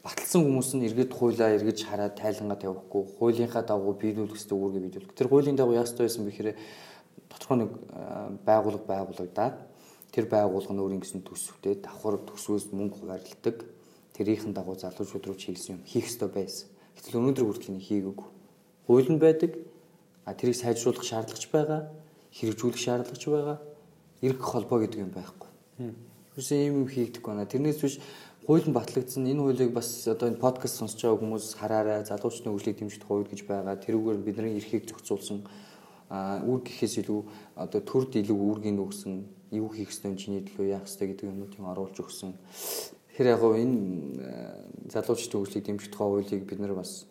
баталсан хүмүүс нь эргээд хуулаа эргэж хараад тайлангаа тавихгүй хуулийнхаа дагуу биелүүлэх ёстой үүргээ биелүүлэх. Тэр хуулийн дагуу яах ёстой байсан бэхээр тодорхой нэг байгууллага байгуулагдаад тэр байгууллага нь өөрийн гэсэн төсөвтэй давхар төсвөөс мөнгө хуваарлдаг. Тэрийнхэн дагуу залуучууд руу чиглэсэн юм хийх ёстой байсан. Гэтэл өнөөдөр хүртэл энэ хийгээгүй. Хууль нь байдаг. А тэрийг сайжруулах шаардлагач байгаа. Хэрэгжүүлэх шаардлагач байгаа. Иргэх холбоо гэдэг юм байхгүй. Юусэн ийм юм хийгдэхгүй байна. Тэрнээс биш хууль нь батлагдсан энэ хуулийг бас одоо энэ подкаст сонсож байгаа хүмүүс хараарай залуучны хөгжлийг дэмжих хууль гэж байгаа тэрүүгээр бидний эрхийг зохицуулсан үр гэхээс илүү одоо төрд илүү үүргийг өгсөн юу хийх ёстой чиний төлөө яах ёстой гэдэг юмнуудыг оруулж өгсөн тэгэхээр яг энэ залуучны хөгжлийг дэмжих хуулийг бид нар бас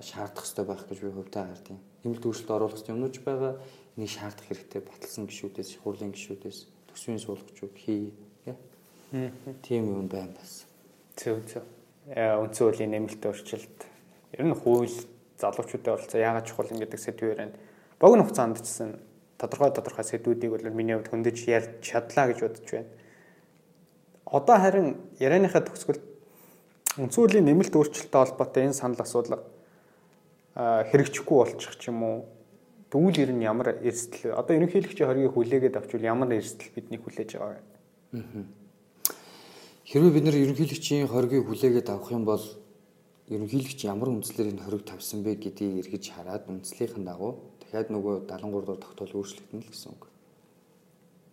шаардах ёстой байх гэж би хувьдаа хардیں۔ Нэмэлт өөрчлөлт оруулах юмнууд байгаа энийг шаардах хэрэгтэй баталсан гişүүдээс хурлын гişүүдээс төсвийн суулгачуд хий Тийм юм байна бас. Зөв зөв. Үндсэн хуулийн нэмэлт өөрчлөлт. Ер нь хууль залуучуудад болцоо яагаад чухал юм гэдэг сэдвээр байна. Богино хугацаанд чсэн тодорхой тодорхой сэдвүүдийг бол миний хувьд хөндөж ярьж чадлаа гэж бодож байна. Одоо харин ярианыхаа төгсгөл үндсэн хуулийн нэмэлт өөрчлөлттэй холбоотой энэ санал асуудал хэрэгжихгүй болчих ч юм уу тэгвэл ер нь ямар эрсдэл одоо ерөнхийлөгчийн хоргийг хүлээгээд авчвал ямар эрсдэл бидний хүлээж байгаа вэ? Хэрвээ бид нэр ерөнхийлөгчийн хоргийг хүлээгээд авах юм бол ерөнхийлөгч ямар үндслээр энэ хориг тавьсан бэ гэдгийг эргэж хараад үндслийнхэн дагуу дахиад нөгөө 73 дугаар тогтоол өөрчлөгдөн л гэсэн үг.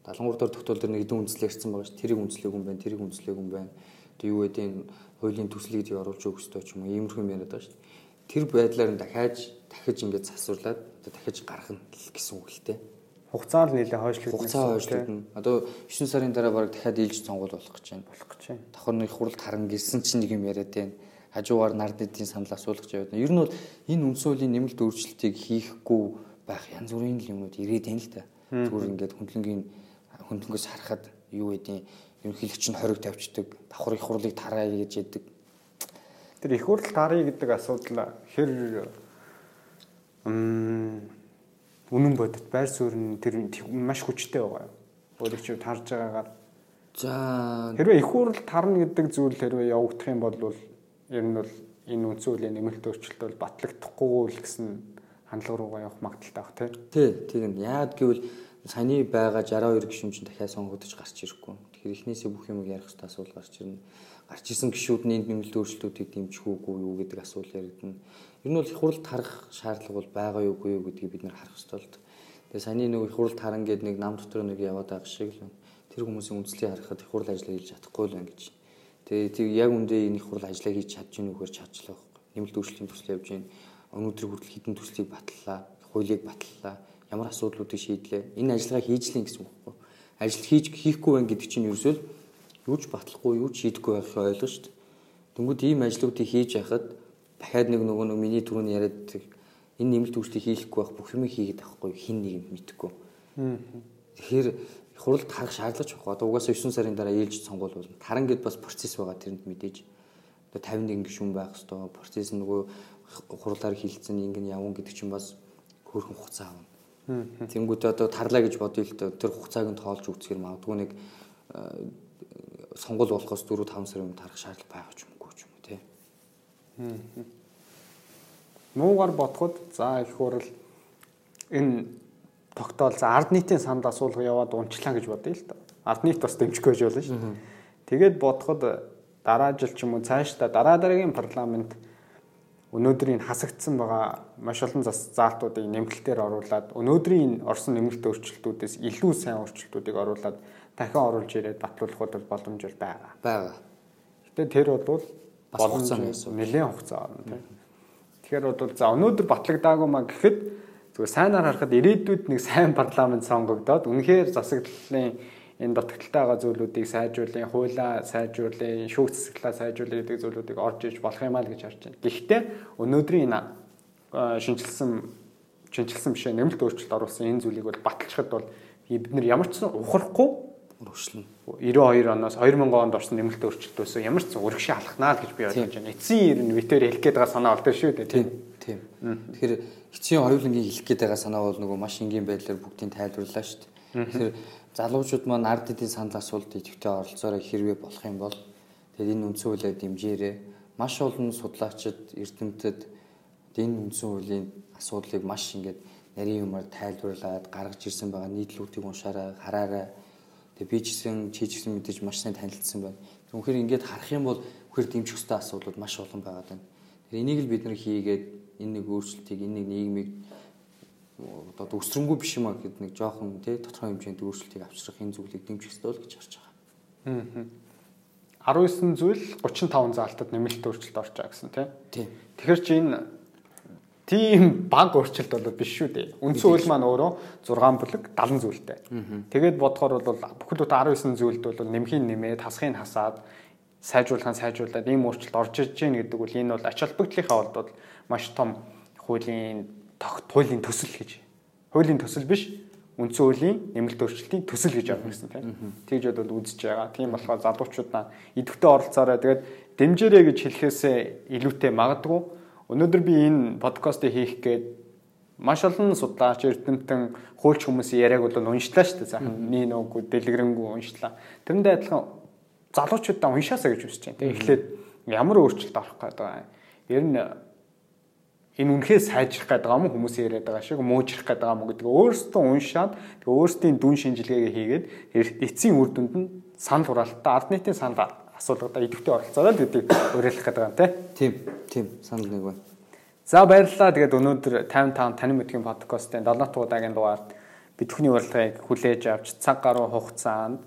73 дугаар тогтоол дээр нэг хэдэн үндслэл ярьсан байгаа ш. Тэрийг үндслээг юм байна, тэрийг үндслээг юм байна. Тэг юу гэдэг нь хуулийн төслийг зүй оруулж өгөх ёстой ч юм уу иймэрхүү юм яриад байгаа ш. Тэр байдлаар нь дахиад дахиж ингэж засварлаад дахиж гаргах нь гэсэн үг л дээ хугацаа л нэлээ хойшлогдсон. Хугацаа хойшлогдно. Одоо 9 сарын дараа баг дахиад ээлж сонгуул болох гэж байна. Болох гэж байна. Давхар нэг хуралд харан гэлсэн чинь нэг юм яриад байна. Хажуугаар нард эдийн санал асуулгаж яваад. Ер нь бол энэ үндсөлийн нэмэлт өөрчлөлтийг хийхгүй байх янз бүрийн юмнууд ирээд байна л та. Зүгээр ингээд хөндлөнгийн хөндлөнгөөс харахад юу гэдیں ерөнхийлөгч нь хориг тавьчдаг. Давхар их хурлыг тараа гэж яддаг. Тэр их хурл тааръя гэдэг асуудал хэр үнэн бодит байр суурь тэр маш хүчтэй байгаа юм. Өөрөг чи тарж байгаагаар за хэрвээ их хурл тарна гэдэг зүйл хэрвээ явагдах юм бол ер нь бол энэ үндсэн хуулийн нэмэлт өөрчлөлт бол батлагдахгүй л гэсэн хандлага руугаа явах магадaltaй баг тий. Тий, тийм. Яад гэвэл саяны байгаа 62 гишүүн чинь дахиад сонгогдож гарч ирэхгүй. Тэгэхээр эхнээсээ бүх юм ярих хэрэгтэй асуудал гарч ирнэ. Гарч исэн гишүүдний нэмэлт өөрчлөлтүүдийг дэмжих үгүй юу гэдэг асуудал яригдана. Ер нь бол их хурл тарах шаардлага бол байгаа юу үгүй юу гэдгийг бид нэр харах хэрэгтэй л. Тэгээ саяны нэг их хурл таран гэдэг нэг нам дотор нэг яваад байгаа шиг л. Тэр хүмүүсийн үндэслэлийг харахад их хурл ажиллаа хийж чадахгүй л байна гэж. Тэгээ тэг яг үндэ энэ их хурл ажиллаа хийж чадж гин үгээр байхгүй. Нэмэлт өөрчлөлтийн төсөл явж гин. Өнөөдөр хүртэл хідэн төслийг батллаа, хуулийг батллаа. Ямар асуудлуудыг шийдлээ. Энэ ажиллагаа хийж лээ гэсэн үг байхгүй. Ажил хийж хийхгүй байх гэдэг чинь ерөөсөө юу ч батлахгүй, юу ч шийдэхгүй байх ойлгоо шүү дээ. Тэнгүүд ийм ажлуудыг хийж яхад дахиад нэг нөгөө нэг миний түрүүний яриад энэ нэмэлт үйлчлэлийг хийхгүй байх бүх юм хийгээд авахгүй хин нэг юм мэдхгүй. Тэгэхээр хуралд харах шаардлага байхгүй. Одоо угаасаа 9 сарын дараа ээлж сонгуул болно. Таран гэд бас процесс байгаа тэрэнд мэдээж. Одоо 51 гишүүн байх хэвээр процесс нөгөө хурлаар хилцэн ингэн явна гэдэг чинь бас хөөрхөн хугацаа авна. Тэнгүүтээ одоо тарлаа гэж бодъё л дээ. Тэр хугацааг нь тоолж үзэхэр магадгүй нэг э, сонгол болохоос 4 5 сарын өмнө тарах шаардлага байгаа ч юмгүй ч юм уу тий. Муугаар бодоход за их хурал энэ тогтоол за ард нийтийн санд асуулга яваад унчлаа гэж бодъё л да. Ард нийт бас дэмжихгүй байж болно шүү. Тэгээд бодоход дараа жил ч юм уу цаашдаа дараа дараагийн парламент өнөөдрийн хасагдсан байгаа маш олон заалтуудыг нэмэлтээр оруулад өнөөдрийн орсон нэмэлт өөрчлөлтүүдээс илүү сайн өөрчлөлтүүдийг оруулад дахин оруулж ирээд батлуулахуд боломж байгаа. Байгаа. Гэтэ тэр бол боломж нэлээд хугацаа орно тийм. Тэгэхээр бол за өнөөдөр батлагдаагүй маа гэхэд зүгээр сайнаар харахад ирээдүйд нэг сайн парламент сонгогдоод үнэхээр засаглалын энэ дутагдaltaй байгаа зүйлүүдийг сайжруулах, хуулаа сайжруулах, шүүх засаглалаа сайжруулах гэдэг зүйлүүдийг орж иж болох юм аа л гэж харж байна. Гэхдээ өнөөдрийн энэ шинжилсэн шинжилсэн бишээ нэмэлт өөрчлөлт оруулсан энэ зүйлийг бол баталчихад бол бид нар ямар ч ухрахгүй өргөшлөн. 92 оноос 2000 онд орсон нэмэлт өөрчлөлт өсөө ямар ч урагшаа алхнаа л гэж би ойлгож байна. Эцсийн ер нь витер хэлэх гээд байгаа санаа болдог шүү дээ. Тийм. Тийм. Тэгэхээр эцсийн хоёулангийн хэлэх гээд байгаа санаа бол нөгөө маш энгийн байдлаар бүгдийг тайлбарлаа шүү дээ. Тэгэхээр залуучууд маань ард эдийн санал асуулт идэвхтэй оролцоороо хэрвээ болох юм бол тэгээд энэ үндсэн хуулиар дэмжээрэй. Маш олон судлаачид, эрдэмтэд энэ үндсэн хуулийн асуудлыг маш ингээд нарийн юмар тайлбарлаад гаргаж ирсэн байгаа нийтлүүдийг уншаарай, хараарай. Тэгээд би ч гэсэн чи ч гэсэн мэдээж маш сайн танилцсан байна. Үнэхээр ингээд харах юм бол үхэр дэмжих хөстэй асуудлууд маш олон байгаа даа. Тэр энийг л бид нар хийгээд энэ нэг өөрчлөлтийг, энэ нэг нийгмийг одоо өсрөнгүү биш юм а гэхэд нэг жоохон тий тодорхой хэмжээнд өөрчлөлтийг авчрах энэ зүйлийг дэмжих ёстой л гэж харж байгаа. Аа. 19 зүйл 35 заалтад нэмэлт өөрчлөлт орж байгаа гэсэн тий. Тэгэхээр чи энэ тийм баг өөрчлөлт бол биш шүү дээ. Үндсэн хууль маань өөрөө 6 бүлэг 70 зүйлтэй. Тэгээд бодохоор бол бүхэл бүтэн 19 зүйлд бол нэмхийн нэмээд хасхын хасаад сайжруулахын сайжруулаад ийм өөрчлөлт орж иж гэн гэдэг бол энэ бол ач холбогдлынхаа бол маш том хуулийн хуулийн төсөл гэж. Хуулийн төсөл биш үндсэн хуулийн нэмэлт өөрчлөлтийн төсөл гэж авах гэсэн тийм. Тэгж бодвол үзэж байгаа. Тийм болохоор залуучууд маань идэвхтэй оролцоорой. Тэгээд дэмжээрэй гэж хэлэхээсээ илүүтэй магадгүй. Өнөөдөр би энэ подкастыг хийх гээд маш олон судлаач эрдэмтэн хуульч хүмүүсийн яриаг бол уншлаа шүү дээ. Сайхан нэг нүггүй дэлгэрэнгүй уншлаа. Тэрэндээ адилхан залуучуудаа уншаасаа гэж хүсэж байна. Эхлээд ямар өөрчлөлт орох байгаа юм. Ер нь энэ үнэхээр сайжрах гэдэг юм хүмүүс яриад байгаа шиг муужрах гэдэг юм гэдэг өөрсдөө уншаад тэгээ өөрсдийн дүн шинжилгээгээ хийгээд эцсийн үр дүнд нь санал хураалтаа ард нийтийн санал асуулгадаа идэвхтэй оролцоод л гэдэг уриалах гэдэг юм тийм тийм санал нэг байна. За баярлалаа. Тэгээд өнөөдөр 55 таны мэдхийн подкастын 7 дахь удаагийн дугаард бидний урилгыг хүлээж авч цаг гаруй хугацаанд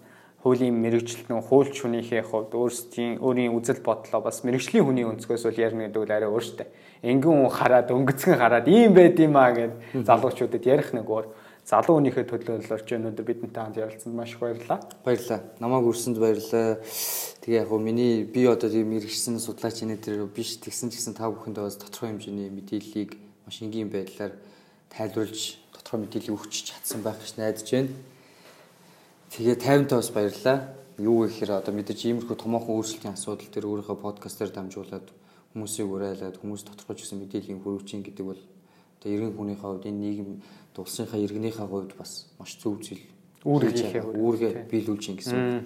хуулийн мэрэгчлэн хуульч хүнийхээ хувьд өөрсдийн өөрийн үзэл бодлоо бас мэрэгжлийн хүний өнцгөөс бол ярина гэдэг үл арай өөртөө энгэн хараад өнгөцгөн хараад ийм байд юм аа гэд залуучуудад ярих нэг өөр залуу хүнийхээ төлөөлөлөж өнөөдөр бидэнтэй хамт ярилцсанд маш их баярлалаа. Баярлалаа. Намайг үрсэнд баярлалаа. Тэгээ яг гоо миний би одоо тийм мэрэгсэн судлаач энэ төр биш тэгсэн ч гэсэн та бүхэндээ бас тодорхой хэмжээний мэдээллийг маш энгийн байдлаар тайлбарлаж тодорхой мэдээлэл өгч чадсан байх гэж найдаж байна. Тэгээ 50-тай бас баярлалаа. Юу гэхээр одоо мэдээж иймэрхүү томоохон өөрчлөлтийн асуудал төр өөрийнхөө подкастаар дамжуулаад хүмүүсийг урайлаад хүмүүс тодорхойж гэсэн мэдээллийн хүрүүчин гэдэг бол одоо иргэн хүнийхээ хувьд энэ нийгэм дулсынхаа иргэнийхээ хувьд бас маш зөв зүйл үүргээ үүргээ биелүүлж ин гэсэн.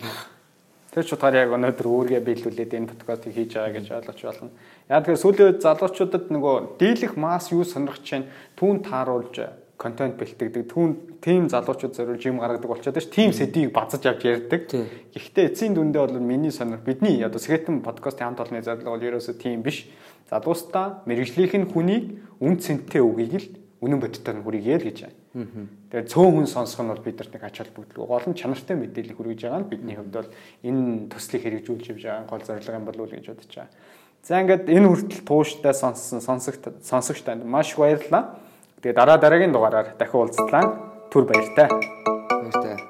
Тэр ч утгаар яг өнөөдөр үүргээ биелүүлээд энэ подкастыг хийж байгаа гэж ойлгож байна. Яг тэгэхээр сүүлийн үед залуучуудад нөгөө дийлэх масс юу сонирхож чинь түүн тааруулж контент бэлтгэдэг. Түүн тим залуучууд зориулж юм гаргадаг болчиход ш. Тим сэдвийг базаж авч ярьдаг. Гэхдээ эцсийн дүндээ бол миний сонир бидний одоо Сэхэтэн подкастын хамт олонны зорилго бол ерөөсөө тим биш. Залуустаа мэрэгжлийнх нь хүнийг үн цэнтэй үгийг л үнэн бодитоор хүргье л гэж байна. Тэгээд цөөн хүн сонсох нь бол бидэрт нэг ач холбогдол. Гол нь чанартай мэдээлэл хүргэж байгаа нь бидний хувьд бол энэ төслийг хэрэгжүүлж явж байгаа гол зорилго юм болов уу гэж бодож байгаа. За ингээд энэ хүртэл тууштай сонссон сонсогч сонсогч танд маш баярлалаа. Тэгээ дараа дараагийн дугаараар дахин уулзлаа. Түр баяртай. Баяртай.